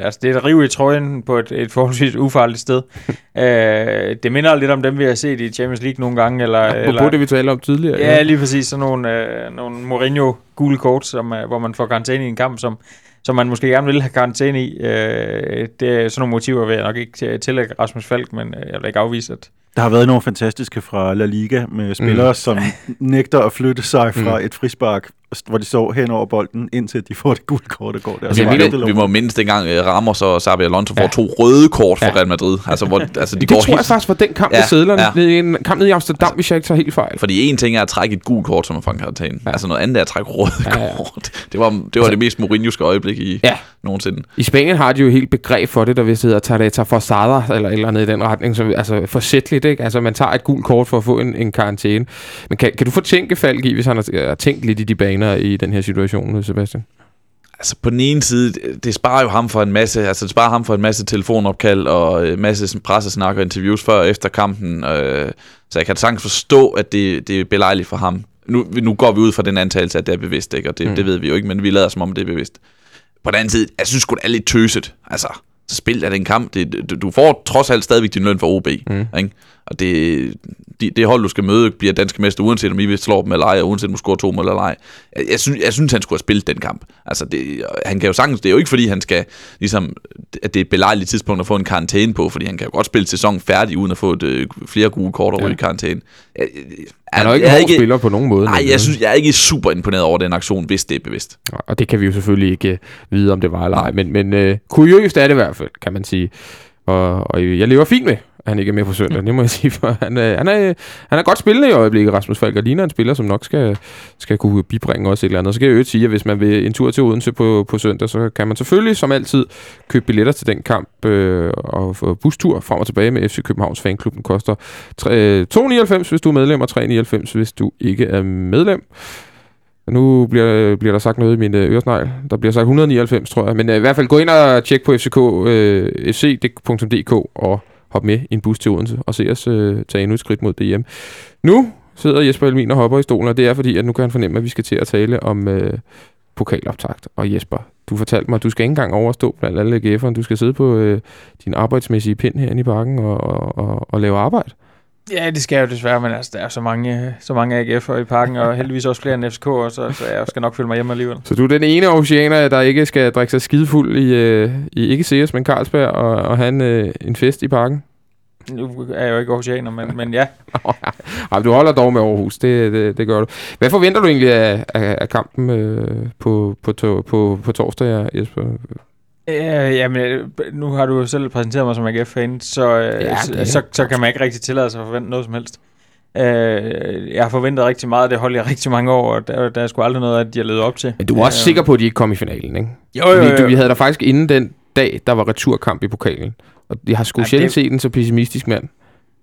altså, det er et rive i trøjen på et, et forholdsvis ufarligt sted. øh, det minder lidt om dem, vi har set i Champions League nogle gange. Eller,
Apropos
eller,
det, vi talte om tidligere.
Ja, lige præcis. Sådan nogle, øh, nogle Mourinho gule kort, som, øh, hvor man får karantæne i en kamp, som, som man måske gerne vil have karantæne i. Øh, det er sådan nogle motiver, vil jeg nok ikke tillægge Rasmus Falk, men øh, jeg vil ikke afvise, at
der har været nogle fantastiske fra La Liga med spillere, mm. som nægter at flytte sig fra
Mm.
et frispark, hvor de så hen over bolden, indtil de får det gule kort og går der.
Altså, jeg
Så
mener,
Vi må mindst dengang uh, Ramos og Xabi Alonso får
Ja.
to røde kort for
Ja.
Real Madrid. Altså, hvor, altså, de
det
går
tror jeg
helt...
faktisk var den kamp
Ja,
med sædlerne.
ja.
Ja. En kamp nede i Amsterdam, hvis jeg ikke tager helt fejl.
Fordi en ting er at trække et gult kort, som er fra en karantæne.
Ja.
Altså noget andet er at trække røde
Ja,
kort. Det var, det, var det mest Mourinhoske øjeblik i
Ja.
nogensinde.
I Spanien har de jo helt begreb for det, der vist hedder tareta forzada, eller eller andet i den retning. Så, altså forsætligt, ikke? Altså man tager et gult kort for at få en, en karantæne. Men kan, kan du få tænke Falk i, hvis han har, tænkt lidt i de baner i den her situation, Sebastian?
Altså på den ene side, det- sparer jo ham for en masse, altså det sparer ham for en masse telefonopkald og en masse pressesnak og interviews før og efter kampen. Øh, så jeg kan sagtens forstå, at det, det er belejligt for ham. Nu, nu går vi ud fra den antagelse, at det er bevidst, ikke? og det,
Mm.
det ved vi jo ikke, men vi lader som om det er bevidst. På den anden side, jeg synes sgu, det er lidt tøset. Altså, så spil af den kamp. Det, du- du får trods alt stadigvæk din løn for OB.
Mm.
Ikke? Og det, de, det hold, du skal møde, bliver danske mester, uanset om I vil slå dem eller ej, og uanset om du scorer to mål eller ej. Jeg, jeg, synes, jeg synes, han skulle have spillet den kamp. Altså, det, han kan jo sagtens, det er jo ikke fordi, han skal, ligesom, at det er et belejligt tidspunkt at få en karantæne på, fordi han kan jo godt spille sæsonen færdig, uden at få et, øh, flere gode kort over
Ja.
i karantæne. Jeg, jeg,
Han er jo ikke
jeg
en hård spiller på nogen måde.
Nej, jeg, synes, jeg er ikke super imponeret over den aktion, hvis det er bevidst.
Og det kan vi jo selvfølgelig ikke øh, vide, om det var eller ej. Men, men øh, kuriøst er det i hvert fald, kan man sige. Og, og jeg lever fint med, han ikke er med på søndag. Det må jeg sige, for han, øh, han, er, han er godt spillende i øjeblikket, Rasmus Falk, og ligner en spiller, som nok skal, skal kunne bibringe også et eller andet. Så kan jeg jo sige, at hvis man vil en tur til Odense på, på søndag, så kan man selvfølgelig, som altid, købe billetter til den kamp øh, og få bustur frem og tilbage med FC Københavns Fanklub. Den koster 2,99 øh, hvis du er medlem, og 3,99 hvis du ikke er medlem. Nu bliver, bliver der sagt noget i min øh, øresnegl. Der bliver sagt 199, tror jeg. Men øh, i hvert fald gå ind og tjek på FCK, øh, fc.dk og hoppe med i en bus til Odense og se os øh, tage endnu et skridt mod DM. Nu sidder Jesper Elmin og hopper i stolen, og det er fordi, at nu kan han fornemme, at vi skal til at tale om øh, pokaloptakt. Og Jesper, du fortalte mig, at du skal ikke engang overstå blandt alle GF'erne. Du skal sidde på øh, din arbejdsmæssige pind herinde i parken og, og, og, og lave arbejde.
Ja, det skal jeg jo desværre, men altså, der er så mange, så mange AGF'er i parken, og heldigvis også flere end FCK, og så, så jeg skal nok følge mig hjemme alligevel.
Så du er den ene oceaner, der ikke skal drikke sig skidefuld i, øh, i ikke Sears, men Carlsberg, og, og have en, øh, en fest i parken.
Nu er jeg jo ikke oceaner, men, men ja.
Ej, du holder dog med Aarhus, det, det, det gør du. Hvad forventer du egentlig af, af, af kampen øh, på, på, på, på torsdag, Jesper?
Øh, jamen, nu har du jo selv præsenteret mig som AGF-fan, så, øh,
Ja,
så, så, så kan man ikke rigtig tillade sig at forvente noget som helst. Øh, jeg har forventet rigtig meget det hold i rigtig mange år, og der, der er sgu aldrig noget, at de har levet op til.
Men du var også
Øh,
sikker på, at de ikke kom i finalen, ikke?
Jo, jo,
Fordi
jo.
du, vi havde der faktisk inden den dag, der var returkamp i pokalen. Og jeg har sgu
Ja,
sjældent
det-
set en så pessimistisk mand.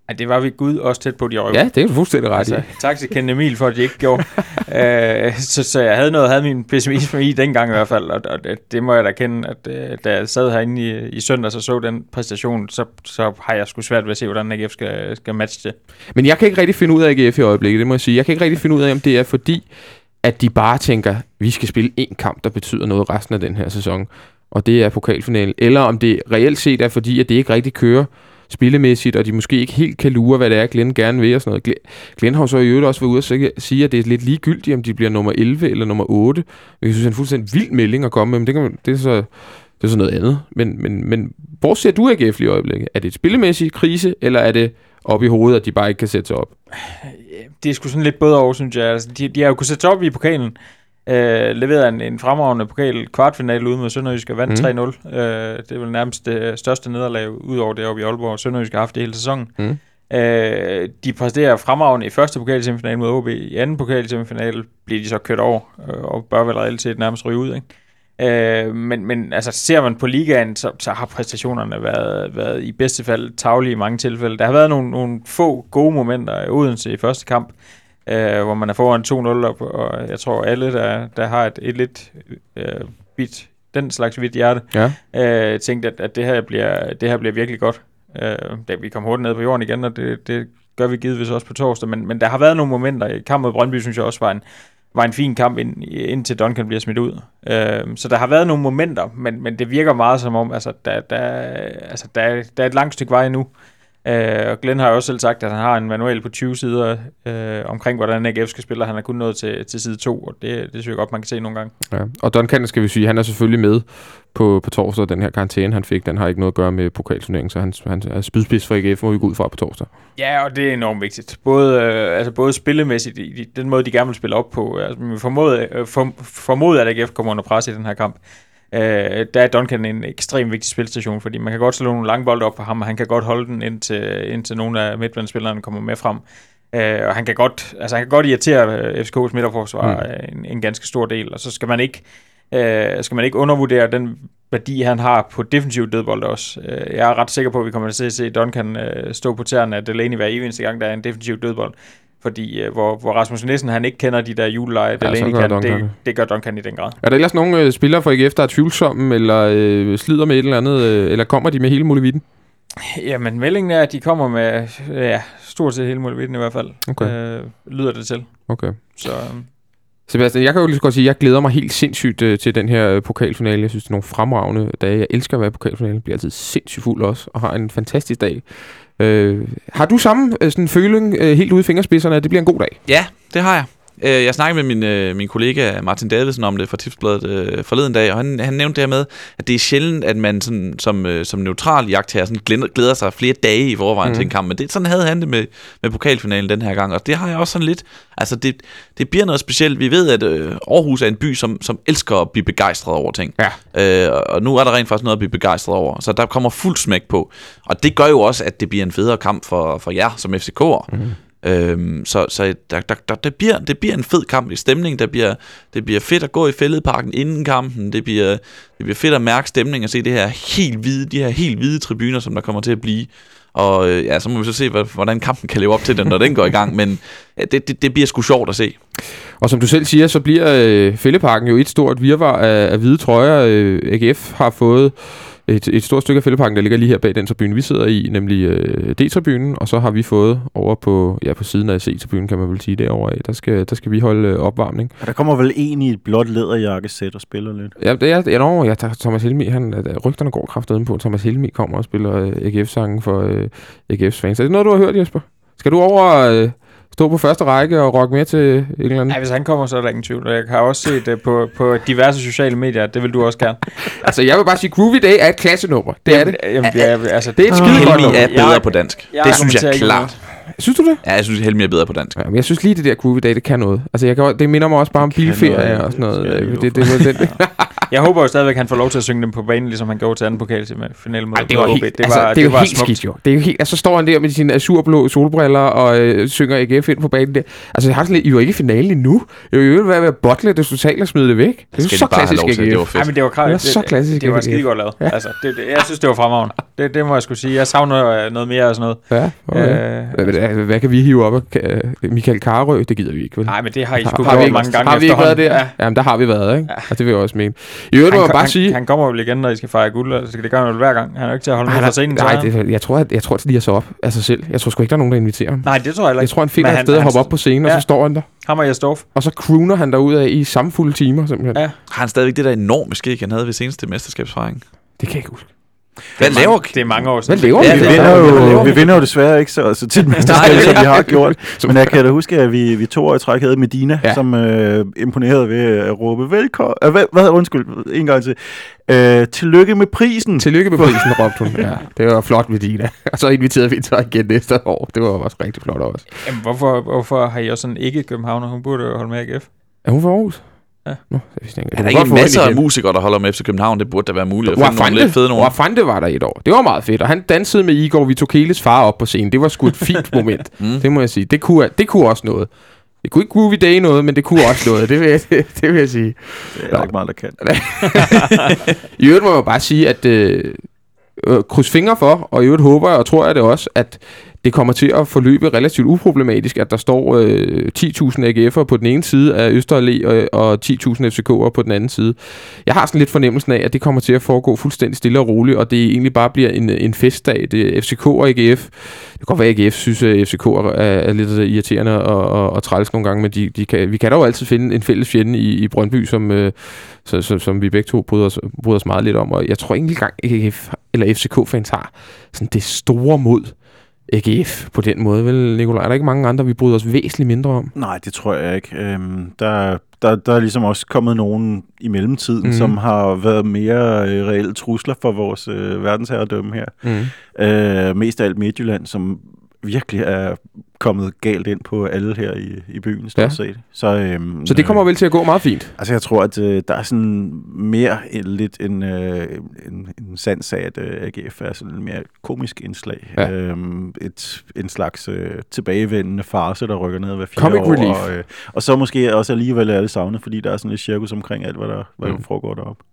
Ja, det var vi Gud også tæt på, de år.
Ja, det er du fuldstændig ret
Altså,
i.
tak til Ken Emil for, at de ikke gjorde. øh, så, så jeg havde noget, havde min pessimisme i dengang i hvert fald, og, og det, det må jeg da kende, at øh, da jeg sad herinde i, i søndags og så den præstation, så, så har jeg sgu svært ved at se, hvordan AGF skal, skal matche det.
Men jeg kan ikke rigtig finde ud af AGF i øjeblikket, det må jeg sige. Jeg kan ikke rigtig finde ud af, om det er fordi, at de bare tænker, vi skal spille én kamp, der betyder noget resten af den her sæson. Og det er pokalfinalen. Eller om det reelt set er fordi, at det ikke rigtig kører spillemæssigt, og de måske ikke helt kan lure, hvad det er, Glenn gerne vil og sådan noget. Glenn- har jo så i øvrigt også været ude og sige- at det er lidt ligegyldigt, om de bliver nummer 11 eller nummer 8. Jeg synes, det er en fuldstændig vild melding at komme med, men det, kan, man- det er så det er så noget andet. Men, men, men hvor ser du AGF lige i øjeblikket? Er det et spillemæssigt krise, eller er det op i hovedet, at de bare ikke kan sætte sig op?
Det er sgu sådan lidt både over, synes jeg. Altså, de, de har jo kunnet sætte sig op i pokalen. Øh, leveret en, en fremragende pokal kvartfinale ude mod Sønderjysk og vandt
mm.
3-0. Øh, det er vel nærmest det største nederlag ud over det oppe i Aalborg, Sønderjysk har haft det hele sæsonen.
Mm.
Øh, de præsterer fremragende i første pokalsemifinal mod OB. I anden pokalsemifinal bliver de så kørt over, øh, og bør vel reelt set nærmest ryge ud. Ikke? Øh, men, men altså, ser man på ligaen, så, så har præstationerne været, været i bedste fald taglige i mange tilfælde. Der har været nogle, nogle få gode momenter i Odense i første kamp, øh, hvor man er foran 2-0, og, og jeg tror alle, der, der har et, et lidt øh, bit, den slags hvidt hjerte,
Ja.
øh, tænkte, at, at det, her bliver, det her bliver virkelig godt. Øh, da vi kom hurtigt ned på jorden igen, og det, det gør vi givetvis også på torsdag, men, men der har været nogle momenter i kampen mod Brøndby, synes jeg også var en, var en fin kamp, ind, indtil Duncan bliver smidt ud. Øh, så der har været nogle momenter, men, men det virker meget som om, altså, der, der, altså, der, der er et langt stykke vej endnu. Øh, og Glenn har jo også selv sagt, at han har en manual på 20 sider øh, omkring, hvordan AGF skal spille, og han er kun nået til, til side 2, og det, det synes jeg godt, man kan se nogle gange.
Ja. Og Duncan, skal vi sige, han er selvfølgelig med på, på torsdag. Den her karantæne, han fik, den har ikke noget at gøre med pokalturneringen, så han, han er spydspids for AGF, må vi gå ud fra på torsdag.
Ja, og det er enormt vigtigt. Både, øh, altså både spillemæssigt, i, i den måde, de gerne vil spille op på. Altså, vi formoder, øh, for, formoder, at AGF kommer under pres i den her kamp. Øh, der er Duncan en ekstremt vigtig spilstation, fordi man kan godt slå nogle lange bolde op på ham, og han kan godt holde den, indtil, indtil nogle af midtbanespillerne kommer med frem. Øh, og han kan godt, altså han kan godt irritere øh, FCK's midterforsvar mm. en, en ganske stor del, og så skal man ikke øh, skal man ikke undervurdere den værdi, han har på defensiv dødbold også. Øh, jeg er ret sikker på, at vi kommer til at se Duncan øh, stå på tæerne af Delaney hver eneste gang, der er en defensiv dødbold. Fordi øh, hvor, hvor Rasmus Nielsen, han ikke kender de der juleleje,
Ja, gør
kan,
Duncan
det,
det.
gør Duncan i den grad.
Er der ellers nogle øh, spillere fra AGF, der er tvivlsomme, eller øh, slider med et eller andet, øh, eller kommer de med hele muligheden?
Jamen, meldingen er, at de kommer med ja, stort set hele muligheden i hvert fald.
Okay.
Øh, lyder det til.
Okay.
Så øh,
Sebastian, jeg kan jo lige så godt sige, at jeg glæder mig helt sindssygt øh, til den her øh, pokalfinale. Jeg synes, det er nogle fremragende dage. Jeg elsker at være i pokalfinale. Jeg bliver altid sindssygt fuld også, og har en fantastisk dag. Øh, har du samme øh, sådan føling øh, helt ude i fingerspidserne, at det bliver en god dag?
Ja, det har jeg. Øh, Jeg snakkede med min, øh, min kollega Martin Davidsen om det fra Tipsbladet øh, forleden dag, og han, han nævnte det her med, at det er sjældent, at man sådan, som, øh, som neutral jagttager sådan glæder, glæder sig flere dage i forvejen mm. til en kamp. Men det, sådan havde han det med, med pokalfinalen den her gang, og det har jeg også sådan lidt. Altså, det, det bliver noget specielt. Vi ved, at øh, Aarhus er en by, som, som elsker at blive begejstret over ting.
Ja.
Øh, og nu er der rent faktisk noget at blive begejstret over, så der kommer fuld smæk på. Og det gør jo også, at det bliver en federe kamp for, for jer som FCK'er.
Mhm.
Øhm, så så der, der, der, det, bliver, det bliver en fed kamp i stemning. Der bliver, det bliver fedt at gå i fældeparken inden kampen. Det bliver, det bliver fedt at mærke stemningen og se det her helt hvide, de her helt hvide tribuner, som der kommer til at blive. Og øh, ja, så må vi så se, hvordan kampen kan leve op til den, når den går i gang. Men ja, det, det, det bliver sgu sjovt at se.
Og som du selv siger, så bliver øh, fældeparken jo et stort virvar af, af hvide trøjer. Øh, AGF har fået et, et stort stykke af Fælleparken, der ligger lige her bag den tribune, vi sidder i, nemlig øh, D-tribunen. Og så har vi fået over på, ja, på siden af C-tribunen, kan man vel sige, derovre af. Der skal, der skal vi holde øh, opvarmning.
Og der kommer vel en i et blåt læderjakkesæt og spiller lidt.
Ja, det er, ja, nå, ja, Thomas Helmi, han, øh, rygterne går kraftigt på. Thomas Helmi kommer og spiller øh, AGF-sangen for øh, AGF's fans. Er det noget, du har hørt, Jesper? Skal du over øh, stå på første række og rocke med til et eller andet?
ja, hvis han kommer, så er der ingen tvivl. Jeg har også set det på, på diverse sociale medier. Det vil du også gerne.
Altså, jeg vil bare sige, Groovy Day er et klassenummer. Det er det.
Jamen, ja, altså,
Det er et skide godt nummer.
er bedre
Jeg-
på dansk.
jeg
det synes jeg
ikke
klart.
Synes du det?
Ja, jeg synes, Helmi er bedre på dansk.
Ja, men jeg synes lige, det der Groovy Day, det kan noget. Altså, jeg kan, det minder mig også bare om bilferie og sådan noget.
skal jeg
Øh,
love
Det, det, det, det, det,
Jeg håber jo stadigvæk, at han får lov til at synge dem på banen, ligesom han gjorde til anden pokal til finale mod
Ej, det var helt,
det
altså,
var,
det er jo
var
helt
smukt.
skidt jo. Det er jo helt, altså, så står han der med sine azurblå solbriller og øh, synger AGF ind på banen der. Altså, jeg har sådan lidt, I er jo ikke i finalen endnu. Jeg vil jo være ved at bottle det totalt og smide det væk. Det er så klassisk
til. Det var
AGF.
fedt.
Ej, men det var krav,
Det var så klassisk,
Det, det var
AGF.
skide godt lavet. Ja. Altså, det, det, jeg synes, det var fremragende. Det, det må jeg skulle sige. Jeg savner øh, noget mere og sådan noget.
Ja, okay.
Øh,
Hvad, hvad, hvad kan vi hive op af Ka- Michael Karø? Det gider vi ikke, vel?
Nej, men det har I sgu gjort
ikke,
mange gange
har vi ikke været der? Ja. Jamen, der har vi været, ikke? Og det vil jeg også mene. I øvrigt må
Han,
jeg bare
han,
sige...
han kommer vel igen, når I skal fejre guld, og så skal det gøre noget hver gang. Han er jo ikke til at holde
nej,
fra scenen.
nej, det, jeg tror, at, jeg tror, at de har så op af sig selv. Jeg tror sgu ikke, der er nogen, der inviterer ham.
Nej, det tror jeg heller
Jeg
ikke.
tror, han finder et sted at hoppe op på scenen, og
Ja.
så står han der.
Ham og Jesdorf.
Og så crooner han derud af i samme fulde timer, simpelthen.
Ja.
Har han stadigvæk det der enorme skæg, han havde ved seneste mesterskabsfejring?
Det kan jeg ikke huske.
Hvad
Det er
laver
mange- Det er mange år
Hvad
siden.
laver
Ja,
vi?
Vinder,
er- hvad
jo,
vi?
vi vinder jo desværre ikke så, så tit mesterskab, som vi har gjort. Men jeg kan da huske, at vi, vi to år i træk havde Medina,
Ja.
som øh, imponerede ved at råbe velkommen. Øh, hvad, hvad, undskyld, en gang til. Øh, tillykke med prisen.
Tillykke med prisen, råbte hun. Ja, det var flot med Dina. Og så inviterede vi til igen næste år. Det var også rigtig flot også.
Jamen, hvorfor, hvorfor har I også sådan ikke København, hun burde jo holde med AGF?
Er hun fra Aarhus?
Ja.
Nå, det vidste jeg ikke.
Er der ikke masser af musikere, der holder med FC København? Det burde da være muligt at finde nogle
Wafande,
lidt fede nogen.
Wafande var der et år. Det var meget fedt. Og han dansede med Igor Vitokeles far op på scenen. Det var sgu et fint moment.
Mm.
Det må jeg sige. Det kunne, det kunne også noget. Det kunne ikke Groovy Day noget, men det kunne også noget. Det vil jeg, det vil jeg sige.
Det er der ikke meget, der kan.
I øvrigt må jeg bare sige, at øh, øh, kryds fingre for, og i øvrigt håber jeg og tror jeg det også, at det kommer til at forløbe relativt uproblematisk, at der står øh, 10.000 AGF'er på den ene side af Østerallé og, og 10.000 FCK'er på den anden side. Jeg har sådan lidt fornemmelsen af, at det kommer til at foregå fuldstændig stille og roligt, og det egentlig bare bliver en, en festdag. Det er FCK og AGF. Det kan godt være, at AGF synes, at FCK er, er lidt irriterende og, og, og træls nogle gange, men de, de kan, vi kan da jo altid finde en fælles fjende i, i Brøndby, som, øh, så, så, som vi begge to bryder os, bryder os meget lidt om. Og jeg tror ikke engang, AGF eller FCK-fans har sådan det store mod AGF på den måde, vel, Nikolaj? Er der ikke mange andre, vi bryder os væsentligt mindre om?
Nej, det tror jeg ikke. Øhm, der, der, der er ligesom også kommet nogen i mellemtiden, mm. som har været mere øh, reelle trusler for vores øh, verdensherredømme her.
Mm.
Øh, mest af alt Midtjylland, som virkelig er kommet galt ind på alle her i, i byen, stort
Ja.
set. Så, øhm,
Så det kommer vel til at gå meget fint?
Altså, jeg tror, at øh, der er sådan mere en, lidt en, øh, en, en sand sag, at øh, AGF er sådan en mere komisk indslag.
Ja.
Øhm, et, en slags øh, tilbagevendende farse, der rykker ned hver fire
Comic
år.
relief.
Og, øh, og så måske også alligevel er det savnet, fordi der er sådan lidt cirkus omkring alt, hvad der, hvad der
Mm.
foregår deroppe.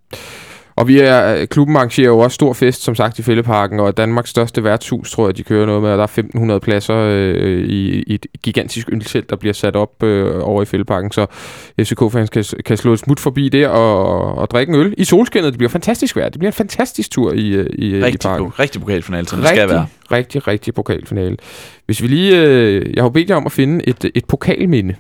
Og vi er, øh, klubben arrangerer jo også stor fest, som sagt, i Fælleparken, og Danmarks største værtshus, tror jeg, de kører noget med, og der er 1500 pladser øh, i, i et gigantisk øltelt, der bliver sat op øh, over i Fælleparken, så FCK-fans kan, kan slå et smut forbi der og, og drikke en øl i solskinnet. Det bliver fantastisk vejr. Det bliver en fantastisk tur i, øh, i, i
Rigtig,
parken.
po- rigtig pokalfinale, som det skal være.
rigtig, rigtig pokalfinale. Hvis vi lige... Øh, jeg har bedt jer om at finde et, et pokalminde.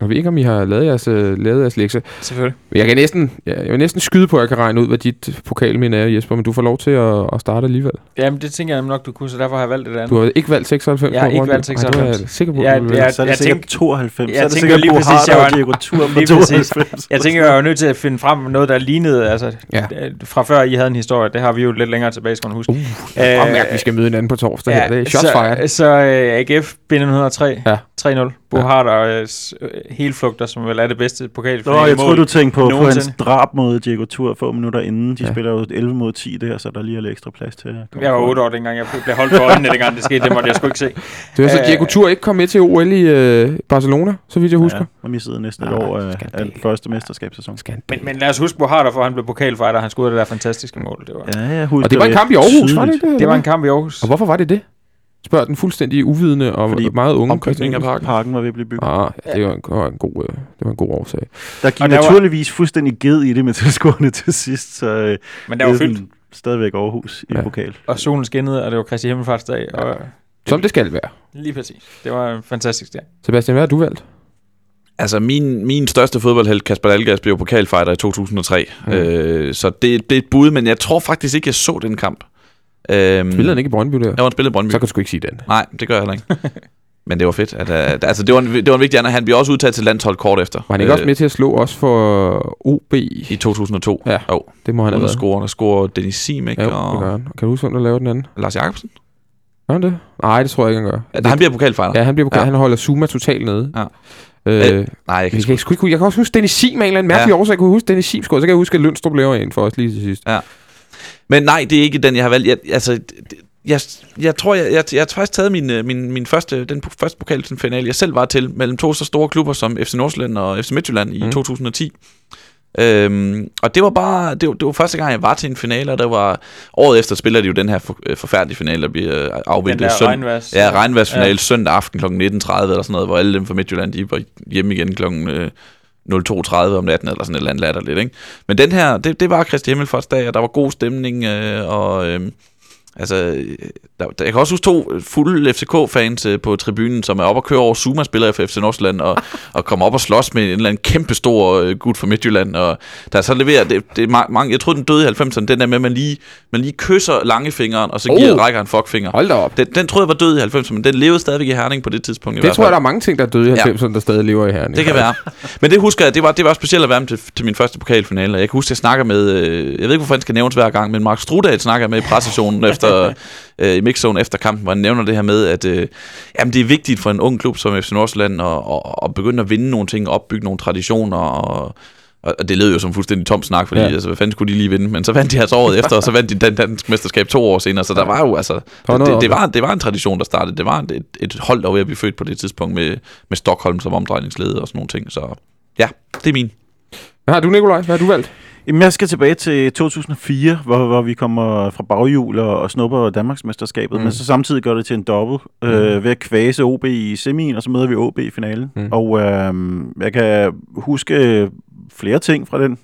Jeg ved ikke, om I har lavet jeres, øh, lavet jeres lektie.
Selvfølgelig.
Men Jeg kan næsten, jeg, jeg vil næsten skyde på, at jeg kan regne ud, hvad dit pokalminde er, Jesper, men du får lov til at, at starte alligevel.
Jamen, det tænker jeg nok, du kunne, så derfor har jeg valgt det andet.
Du har ikke valgt 96
Jeg har
på
ikke valgt
Ej, det var jeg
96.
sikker på,
Ja,
du
ja,
vælge.
Så er det
jeg
sikkert
tænker-
92.
jeg
så er det
tænker
sikkert
lige præcis, jeg var-
og Diego Tur
præcis.
92.
Jeg tænker, jeg var nødt til at finde frem noget, der lignede, altså,
Ja.
øh, fra før I havde en historie. Det har vi jo lidt længere tilbage, skal man huske.
Uh, jeg er mærke, vi skal møde hinanden på torsdag her. Det er shots
så,
fired.
Så uh, AGF binder 103,
Ja.
3-0. Bo
Ja.
ja. Harder uh, helflugter, som vel er det bedste
Nå,
pokalfinale
jeg tror du tænkte på, på hans drab mod Diego Tur få minutter inden. De
Ja.
spiller jo 11 mod 10 der, så der lige er lidt ekstra plads til. at komme
Jeg var
foran.
8 år dengang, jeg blev holdt for øjnene, dengang det skete. Det måtte jeg sgu ikke se.
Det var så,
Øh,
Diego Tur ikke kom med til OL i øh, Barcelona, så vidt jeg husker.
Ja, og missede næsten et år af, af den første mesterskabssæson.
Men, men lad os huske Bo Harder, for han blev pokalfighter. Han skulle det der fantastiske mål. Det var,
Ja, jeg husker
Og det var en kamp i Aarhus, var det ikke det?
det var en kamp i Aarhus.
Og hvorfor var det det? Spørger den fuldstændig uvidende og
Fordi
meget unge
ombygning af parken.
Parken var ved at blive bygget.
Ah, ja, det var en, var en god, øh, det var en god årsag.
Der gik
Og der var-
naturligvis fuldstændig ged i det med tilskuerne til sidst, så øh,
Men der var
det er
fyldt,
stadigvæk Aarhus i
Ja.
pokal.
og solen skinnede, og det var Kristi Himmelfartsdag. Og
Som det skal være.
lige præcis. Det var en fantastisk dag.
Sebastian, hvad har du valgt?
Altså, min, min største fodboldheld, Kasper Dahlgaard, blev pokalfighter i 2003.
Mm.
Mm. Øh, så det, det er et bud, men jeg tror faktisk ikke, jeg så den kamp. Øhm,
Spillede han ikke i Brøndby der?
Jeg var en spiller i Brøndby.
Så kan du sgu ikke sige den.
Nej, det gør jeg heller ikke. Men det var fedt. At, uh, altså, det, var en, det var en vigtig anden. Han bliver også udtaget til landshold kort efter.
Var han ikke også med til at slå os for OB?
I 2002.
Ja,
Jo,
det må han have
han
været.
scorer, der scorer Dennis Simic
Ja, det
og
gør han. Kan du huske, hvem der lavede den anden?
Lars Jacobsen.
Gør han det? Nej, det tror jeg ikke, han gør.
Ja, han bliver pokalfighter.
Ja, han, bliver,
Ja.
han holder Zuma totalt nede.
Ja.
Øh,
Øh, Nej, jeg
jeg,
kan
kan, sgu ikke, jeg kan også huske Dennis Sim med en eller anden mærkelig ja. årsag. Jeg kunne huske Dennis Sim scorede. Så kan jeg huske, at Lønstrup laver en for os lige til sidst.
Men nej, det er ikke den, jeg har valgt. Jeg, altså, det- jeg, jeg tror, jeg, jeg, jeg har faktisk taget min, øh, min, min første, den første pokalfinale, jeg selv var til, mellem to så store klubber som FC Nordsjælland og FC Midtjylland i
Mm.
mm. 2010. Øhm, og det var bare, det var, det var første gang, jeg var til en finale, og der var, året efter spiller de jo den her for, øh, forfærdelige finale, der bliver øh,
Den
afviklet søndag.
regnværs.
Ja, regnværsfinale
ja.
søndag aften kl. 19.30 eller sådan noget, hvor alle dem fra Midtjylland, de var hjemme igen kl. 02.30 om natten eller sådan et eller andet latterligt, ikke? Men den her, det, det var Kristi Himmelfartsdag, og der var god stemning, øh, og øh, altså, øh, der, der, jeg kan også huske to fulde FCK-fans øh, på tribunen, som er oppe og kører over Zuma, spiller for FC Nordsjælland, og, og kommer op og slås med en eller anden kæmpe stor øh, gut fra Midtjylland, og der så leverer, det, det er ma- mange, jeg troede den døde i 90'erne, den der med, at man lige, man lige kysser langefingeren, og så giver
Oh.
rækker en fuckfinger.
Hold da op.
Den, den troede jeg var død i 90'erne, men den levede stadigvæk i Herning på det tidspunkt. i
Det
hvert
tror jeg, der er mange ting, der er døde i
Ja.
90'erne, der stadig lever i herren.
Det kan være. Men det husker jeg, det var, det var specielt at være med til, til min første pokalfinale. Og Jeg kan huske, at jeg snakker med, jeg ved ikke, hvorfor han skal nævnes hver gang, men Mark Strudal snakker med i pressezonen efter, øh, i mixzone efter kampen, hvor han nævner det her med, at øh, jamen, det er vigtigt for en ung klub som FC Nordsjælland at, at, at begynde at vinde nogle ting, opbygge nogle traditioner, og, og det lød jo som fuldstændig tom snak, fordi
Ja.
altså, hvad fanden skulle de lige vinde? Men så vandt de altså året efter, og så vandt de den dansk mesterskab to år senere, så der var jo altså,
var
det, det, var, det var en tradition, der startede. Det var et, et hold, der var ved at blive født på det tidspunkt med, med Stockholm som omdrejningsleder og sådan nogle ting, så ja, det er min.
Hvad har du, Nikolaj? Hvad har du valgt?
Jamen, jeg skal tilbage til 2004, hvor, hvor vi kommer fra baghjul og, og snupper Danmarksmesterskabet,
Mm.
mm. men så samtidig gør det til en dobbelt øh, ved at kvæse OB i semien, og så møder vi OB i finalen.
Mm.
Mm. Og øh, jeg kan huske flere ting fra den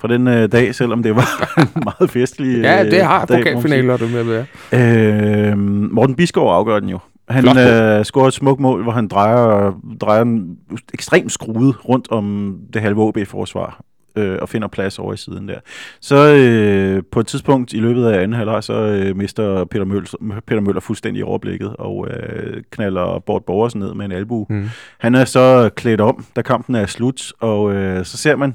fra den øh, dag, selvom det var en meget festlig
Ja,
øh,
det har pokalfinaler, du med være.
Øh, Morten Bisgaard afgør den jo. Han
Flot
øh, scorer et smukt mål, hvor han drejer, drejer en ekstremt skruet rundt om det halve OB-forsvar øh, og finder plads over i siden der. Så øh, på et tidspunkt i løbet af anden halvleg, så øh, mister Peter Møller, Peter Møller fuldstændig overblikket og øh, knaller Bort Borgersen ned med en albu.
Mm.
Han er så klædt om, da kampen er slut, og øh, så ser man,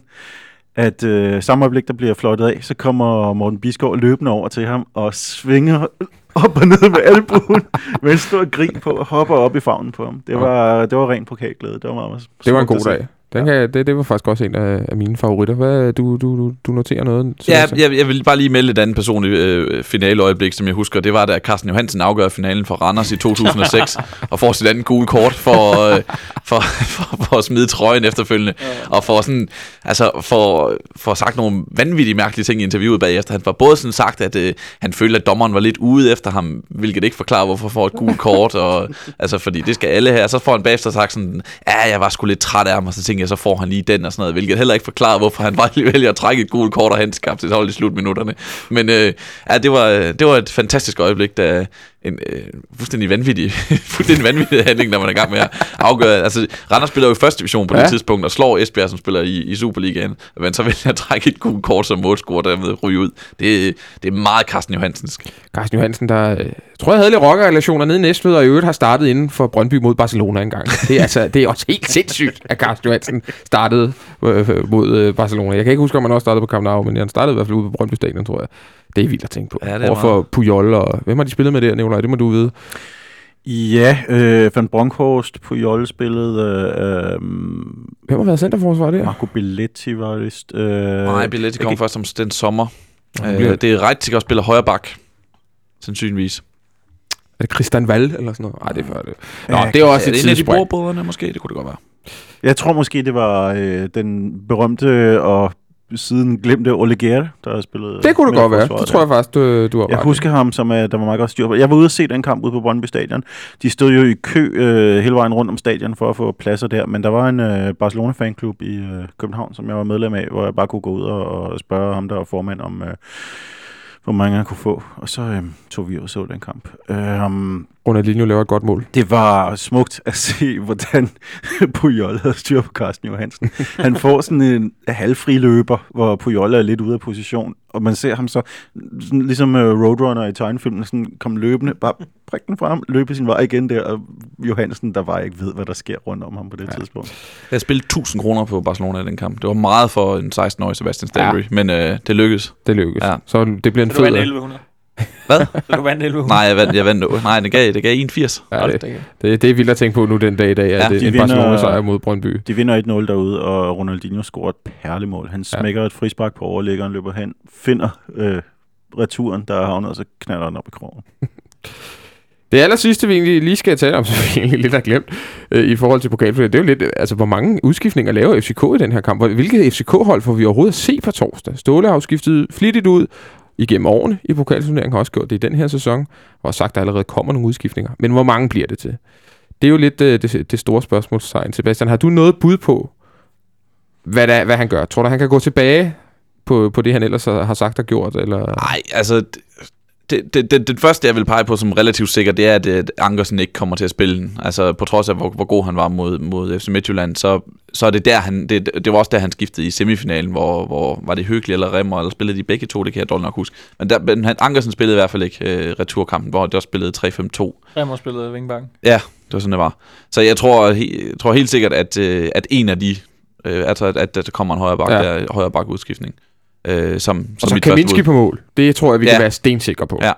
at øh, samme øjeblik, der bliver flottet af, så kommer Morten Bisgaard løbende over til ham og svinger op og ned med albuen med en stor grin på og hopper op i favnen på ham. Det var, det var ren pokalglæde. Det var meget, meget
Det var en god dag. Den kan, det, det var faktisk også en af, af mine favoritter. Hvad, du, du, du, noterer noget?
Ja, jeg, jeg vil bare lige melde et andet personligt øh, finaleøjeblik, som jeg husker. Det var, da Carsten Johansen afgør finalen for Randers i 2006, og får sit andet gule kort for, øh, for, for, for at smide trøjen efterfølgende. Og for, sådan, altså, for, for sagt nogle vanvittige mærkelige ting i interviewet bagefter. Han var både sådan sagt, at øh, han følte, at dommeren var lidt ude efter ham, hvilket ikke forklarer, hvorfor får et gult kort. Og, altså, fordi det skal alle have. Så får han bagefter sagt sådan, ja, jeg var sgu lidt træt af ham, og så tænkte jeg, så får han lige den og sådan noget, hvilket heller ikke forklarer, hvorfor han bare vælger at trække et gult kort og handskab til hold i slutminutterne. Men øh, ja, det var, øh, det var et fantastisk øjeblik, da en øh, fuldstændig vanvittig, fuldstændig vanvittig handling, når man er i gang med at afgøre. Altså, Randers spiller jo i første division på ja. Det tidspunkt, og slår Esbjerg, som spiller i, i Superligaen. Men så vælger at trække et gult kort som målscorer, dermed ryge ud. Det, det er meget Carsten Johansensk.
Carsten Johansen, der øh, tror jeg havde lidt rockerrelationer nede i Næstved, og i øvrigt har startet inden for Brøndby mod Barcelona engang. Det er, altså, det er også helt sindssygt, at Carsten Johansen startede øh, mod øh, Barcelona. Jeg kan ikke huske, om han også startede på Camp Nou, men han startede i hvert fald ude på Brøndby Stadion, tror jeg. Det er vildt at tænke på.
Ja, det er
Overfor
meget.
Puyol, og hvem har de spillet med der, Nicolaj? Det må du vide.
Ja, øh, Van Bronckhorst på Jolle spillede, øh, øh,
Hvem har været centerforsvar der?
Marco Belletti var vist. Øh,
Nej, Billetti kom først om den sommer.
Bliver-
Øh, det er Reitzig, der spiller højre bak. Sandsynligvis.
Er det Christian Wall eller sådan noget? Nej, det er før det. Nå,
Ja,
det er også
er
et
det en af de måske? Det kunne det godt være.
Jeg tror måske, det var øh, den berømte og siden glemte Oleguer, der har spillet...
Det kunne det godt være. Det tror jeg faktisk, du, du har
Jeg
ret
husker ham, som er, der var meget godt styr på. Jeg var ude at se den kamp ude på Brøndby Stadion. De stod jo i kø øh, hele vejen rundt om stadion for at få pladser der, men der var en øh, Barcelona-fanklub i øh, København, som jeg var medlem af, hvor jeg bare kunne gå ud og, og spørge ham, der var formand, om øh, hvor mange jeg kunne få. Og så øh, tog vi og så den kamp. Øh,
Ronaldinho laver et godt mål.
det var smukt at se, hvordan Puyol havde styr på Carsten Johansen. Han får sådan en halvfri løber, hvor Puyol er lidt ude af position, og man ser ham så, sådan, ligesom uh, Roadrunner i tegnefilmen, sådan komme løbende, bare prikke den frem, løbe sin vej igen der, og Johansen, der bare ikke ved, hvad der sker rundt om ham på det ja. tidspunkt.
Jeg spillede 1000 kroner på Barcelona i den kamp. Det var meget for en 16-årig Sebastian Stalry, ja. men øh, det lykkedes.
Det lykkes.
Ja.
Så det bliver en
Så du vandt
fed...
1100.
Hvad?
Så du vandt 1100.
Nej, jeg vandt, jeg vandt, nej, det gav, det gav 81.
Ja, det, det, det er vildt at tænke på nu den dag i dag,
Ja,
at
de
det er en
vinder-
Barcelona-sejr mod Brøndby.
De vinder 1-0 derude, og Ronaldinho scorer et perlemål. Han
Ja.
smækker et frispark på overlæggeren, løber hen, finder øh, returen, der er havnet, og så knaller den op i krogen.
Det aller sidste, vi egentlig lige skal tale om, som vi egentlig lidt har glemt, øh, i forhold til pokalfinalen, det er jo lidt, øh, altså hvor mange udskiftninger laver FCK i den her kamp? Hvilket FCK-hold får vi overhovedet at se på torsdag? Ståle har jo skiftet flittigt ud igennem årene i pokalturneringen, har også gjort det i den her sæson, og har sagt, at der allerede kommer nogle udskiftninger. Men hvor mange bliver det til? Det er jo lidt øh, det, det store spørgsmålstegn. Sebastian, har du noget bud på, hvad, der, hvad han gør? Tror du, han kan gå tilbage på, på det, han ellers har har sagt og gjort? Eller?
Nej, altså... Det, det, det, det første, jeg vil pege på som relativt sikker, det er, at, at Ankersen ikke kommer til at spille den. Altså, på trods af, hvor, hvor god han var mod, mod FC Midtjylland, så, så er det der, han, det, det var også der, han skiftede i semifinalen, hvor, hvor var det Hyggelig eller Remmer, eller spillede de begge to, det kan jeg dårligt nok huske. Men, der, men han, Ankersen spillede i hvert fald ikke øh, returkampen, hvor det også spillede 3-5-2.
Remmer spillede Vingbank.
Ja, det var sådan, det var. Så jeg tror, he, jeg tror helt sikkert, at, øh, at en af de, øh, altså at, at der kommer en højre bak,
Ja.
der, højre bak udskiftning. Øh, som, som
Og så Kaminski på mål. Det tror jeg, vi. Ja. kan være stensikre på.
Ja.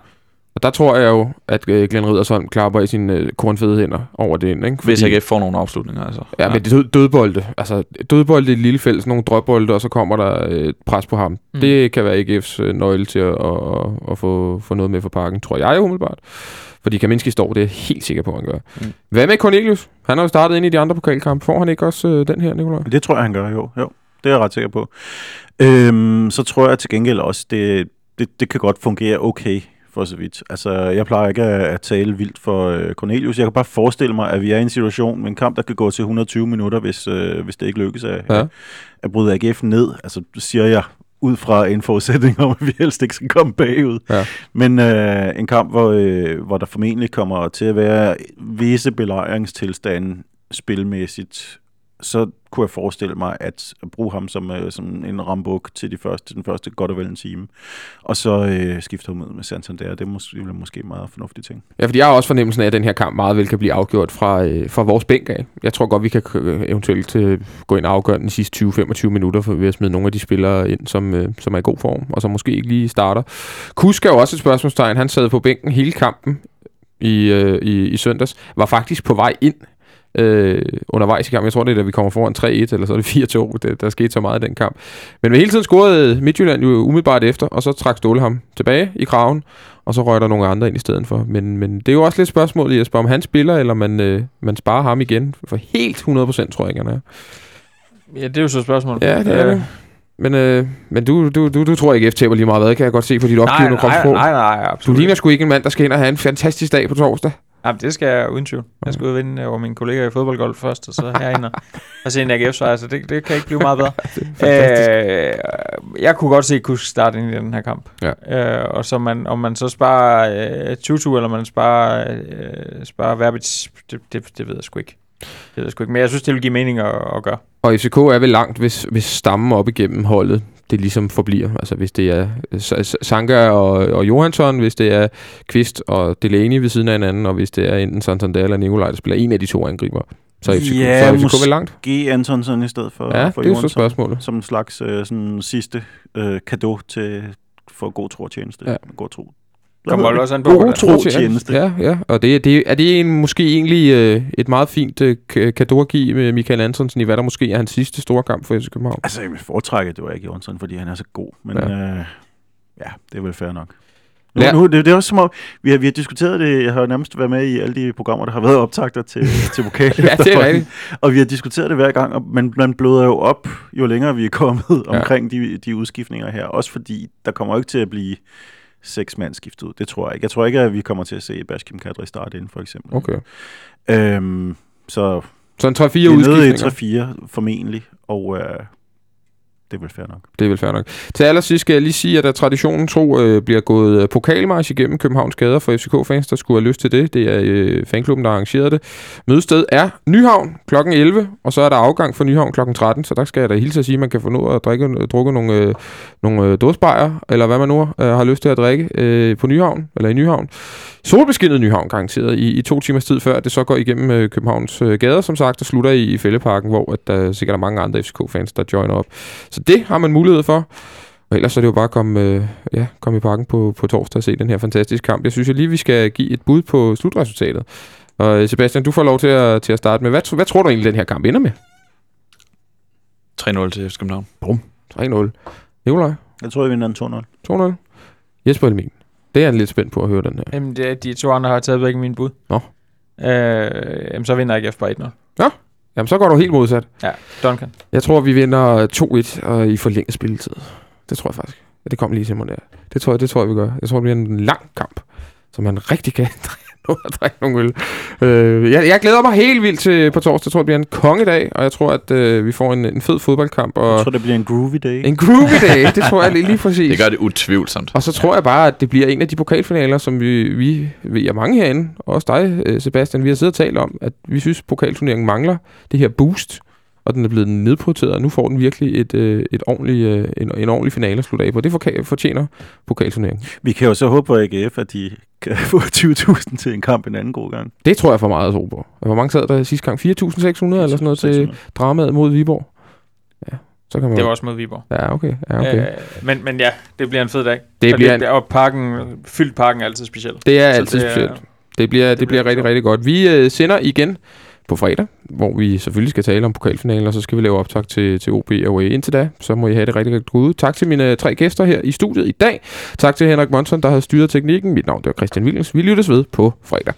Og der tror jeg jo, at øh, Glenn Riddersholm klapper i sine øh, kornfede hænder over det. Ikke?
Hvis jeg ikke får nogle afslutninger, altså.
Ja, men det er død, dødbolde. Altså, dødbolde i et lille felt, nogle drøbbolde, og så kommer der øh, et pres på ham. Mm. Det kan være AGF's øh, nøgle til at, at, at, få, få noget med for parken, tror jeg umiddelbart. Fordi Kaminski står, det er jeg helt sikker på, at han gør. Mm. Hvad med Cornelius? Han har jo startet ind i de andre pokalkampe. Får han ikke også øh, den her, Nicolaj?
Det tror jeg, han gør, jo. jo. Det er jeg ret sikker på. Øhm, så tror jeg til gengæld også, det, det, det kan godt fungere okay for så vidt. Altså, jeg plejer ikke at, at tale vildt for øh, Cornelius. Jeg kan bare forestille mig, at vi er i en situation med en kamp, der kan gå til 120 minutter, hvis, øh, hvis det ikke lykkes at,
Ja.
ja. at bryde AGF ned. Altså, det siger jeg ud fra en forudsætning om, at vi helst ikke skal komme bagud.
Ja.
Men øh, en kamp, hvor, øh, hvor der formentlig kommer til at være visse belejringstilstande spilmæssigt, så kunne jeg forestille mig at bruge ham som, øh, som en rambuk til de første, den første godt og vel en time. Og så øh, skifte ham ud med Santander. Det er mås- det er måske en meget fornuftig ting.
Ja, fordi jeg har også fornemmelsen af, at den her kamp meget vel kan blive afgjort fra, øh, fra vores bænk af. Jeg tror godt, vi kan eventuelt øh, gå ind og afgøre den sidste 20-25 minutter, for ved at smide nogle af de spillere ind, som, øh, som er i god form, og som måske ikke lige starter. Kusk er jo også et spørgsmålstegn. Han sad på bænken hele kampen i, øh, i, i søndags. Var faktisk på vej ind øh, undervejs i kampen. Jeg tror, det er, da vi kommer foran 3-1, eller så er det 4-2. Det, der skete så meget i den kamp. Men vi hele tiden scorede Midtjylland jo umiddelbart efter, og så trak Ståle ham tilbage i kraven, og så røg der nogle andre ind i stedet for. Men, men det er jo også lidt spørgsmål, Jesper, om han spiller, eller man, øh, man sparer ham igen. For helt 100% tror jeg ikke, han er.
Ja, det er jo så et spørgsmål.
Ja, det er
Øh,
det. Men, øh, men du, du, du, du tror ikke, F taber lige meget hvad, kan jeg godt se på dit
Nej,
opgivende
nej,
kropssprog.
nej, nej,
Du
absolut.
ligner sgu ikke en mand, der skal ind og have en fantastisk dag på torsdag.
Jamen, det skal jeg uden tvivl. Jeg skal ud og vinde over mine kollegaer i fodboldgolf først, og så herinde og, og se en AGF så det, det kan ikke blive meget bedre. øh, jeg kunne godt se Kusk starte ind i den her kamp.
Ja.
Øh, og så man, om man så sparer øh, Tutu, eller man sparer, øh, sparer Verbitz, det, det, det ved jeg sgu ikke. Det ved jeg sgu ikke. Men jeg synes, det vil give mening at, at gøre.
Og FCK er vel langt, hvis, hvis stammen op igennem holdet, det ligesom forbliver. Altså hvis det er S- Sanka og, og Johansson, hvis det er Kvist og Delaney ved siden af hinanden, og hvis det er enten Santander eller Nikolaj, der spiller en af de to angriber, så er FCK,
Ja,
så er FCK vel langt.
G. Antonsen i stedet for,
Ja,
for
det er jo så
Johansson.
spørgsmålet.
Som en slags øh, sådan sidste øh, kado til, for god tro og tjeneste.
Ja.
God tro.
Kommer vel også an på,
God
hvordan-
tro
tro
til
tjeneste.
Ja, ja. Og det, det, er det en, måske egentlig øh, et meget fint øh, kado at give med Michael Antonsen i hvad der måske er hans sidste store kamp for FC København.
Altså, jeg vil foretrække, det var ikke Johansson, fordi han er så god. Men
Ja.
ja, øh, ja det er vel fair nok. Nu,
Lær-
nu, det, det er også som om, vi har, vi har diskuteret det, jeg har nærmest været med i alle de programmer, der har været optagter til, til vokal.
Ja, det er rigtigt.
Og vi har diskuteret det hver gang, og man, man bløder jo op, jo længere vi er kommet
Ja.
omkring de, de udskiftninger her. Også fordi, der kommer ikke til at blive seks mand skiftet ud. Det tror jeg ikke. Jeg tror ikke, at vi kommer til at se Bashkim Kadri starte ind, for eksempel.
Okay.
Øhm, så
Så en 3-4
vi er nede i
udskiftninger.
3-4 formentlig, og øh, det er vel fair nok.
Det er vel fair nok. Til allersidst skal jeg lige sige, at der traditionen tro øh, bliver gået øh, pokalmarch igennem Københavns gader for FCK-fans, der skulle have lyst til det. Det er øh, fanklubben, der arrangerer det. Mødested er Nyhavn kl. 11, og så er der afgang for Nyhavn kl. 13, så der skal jeg da hilse at sige, at man kan få noget at drikke, øh, drukke nogle, øh, nogle øh, dåsbejer, eller hvad man nu øh, har lyst til at drikke øh, på Nyhavn, eller i Nyhavn. Solbeskinnet Nyhavn garanteret i, i to timers tid før, det så går igennem øh, Københavns øh, gader, som sagt, og slutter i, i Fælleparken, hvor at der sikkert er mange andre FCK-fans, der joiner op. Så det har man mulighed for. Og ellers så er det jo bare at komme, øh, ja, komme i parken på, på torsdag og se den her fantastiske kamp. Jeg synes jo lige, vi skal give et bud på slutresultatet. Og øh, Sebastian, du får lov til at, til at starte med. Hvad, hvad tror du egentlig, den her kamp ender med?
3-0 til FC København.
3-0. Nikolaj?
Jeg tror, vi vinder en
2-0. Jesper Elmin. Det er jeg lidt spændt på at høre den her.
Jamen, det, er- de to andre har taget begge mine bud.
Nå.
Øh, jamen, så vinder AGF bare 1-0.
Jamen, så går du helt modsat.
Ja, Duncan.
Jeg tror, vi vinder 2-1 og i forlænget spilletid. Det tror jeg faktisk. Ja, det kom lige til mig der. Det tror jeg, det tror jeg, vi gør. Jeg tror, det bliver en lang kamp, så man rigtig kan nå at drikke nogle øl. Øh, jeg, jeg glæder mig helt vildt til på torsdag. Jeg tror, det bliver en kongedag, og jeg tror, at øh, vi får en, en fed fodboldkamp. Og
Jeg tror, det bliver en groovy day.
en groovy dag, det tror jeg lige, lige præcis.
Det gør det utvivlsomt.
Og så tror jeg bare, at det bliver en af de pokalfinaler, som vi, vi, vi er mange herinde, og også dig, øh, Sebastian, vi har siddet og talt om, at vi synes, at pokalturneringen mangler det her boost, og den er blevet nedprioriteret, og nu får den virkelig et, øh, et ordentlig, øh, en, en ordentlig finale at slutte af på. Det fortjener pokalturneringen.
Vi kan jo så håbe på AGF, at de kan få 20.000 til en kamp en anden god gang.
Det tror jeg for meget at tro på. Hvor mange sad der sidste gang? 4.600 eller sådan noget til
600.
dramaet mod Viborg? Ja, så kan man...
Det var også mod Viborg.
Ja, okay. Ja, okay.
Øh, men, men ja, det bliver en fed dag.
det
Og
bliver en,
det, og parken, fyldt parken er altid specielt.
Det er
Så
altid
det er-
specielt. Det bliver, det, det bliver
bliver
rigtig, rigtig godt. Vi øh, sender igen på fredag, hvor vi selvfølgelig skal tale om pokalfinalen, og så skal vi lave optag til, til OB og OA. Indtil da, så må I have det rigtig, rigtig godt. Tak til mine tre gæster her i studiet i dag. Tak til Henrik Monson, der har styret teknikken. Mit navn det er Christian Williams. Vi lyttes ved på fredag.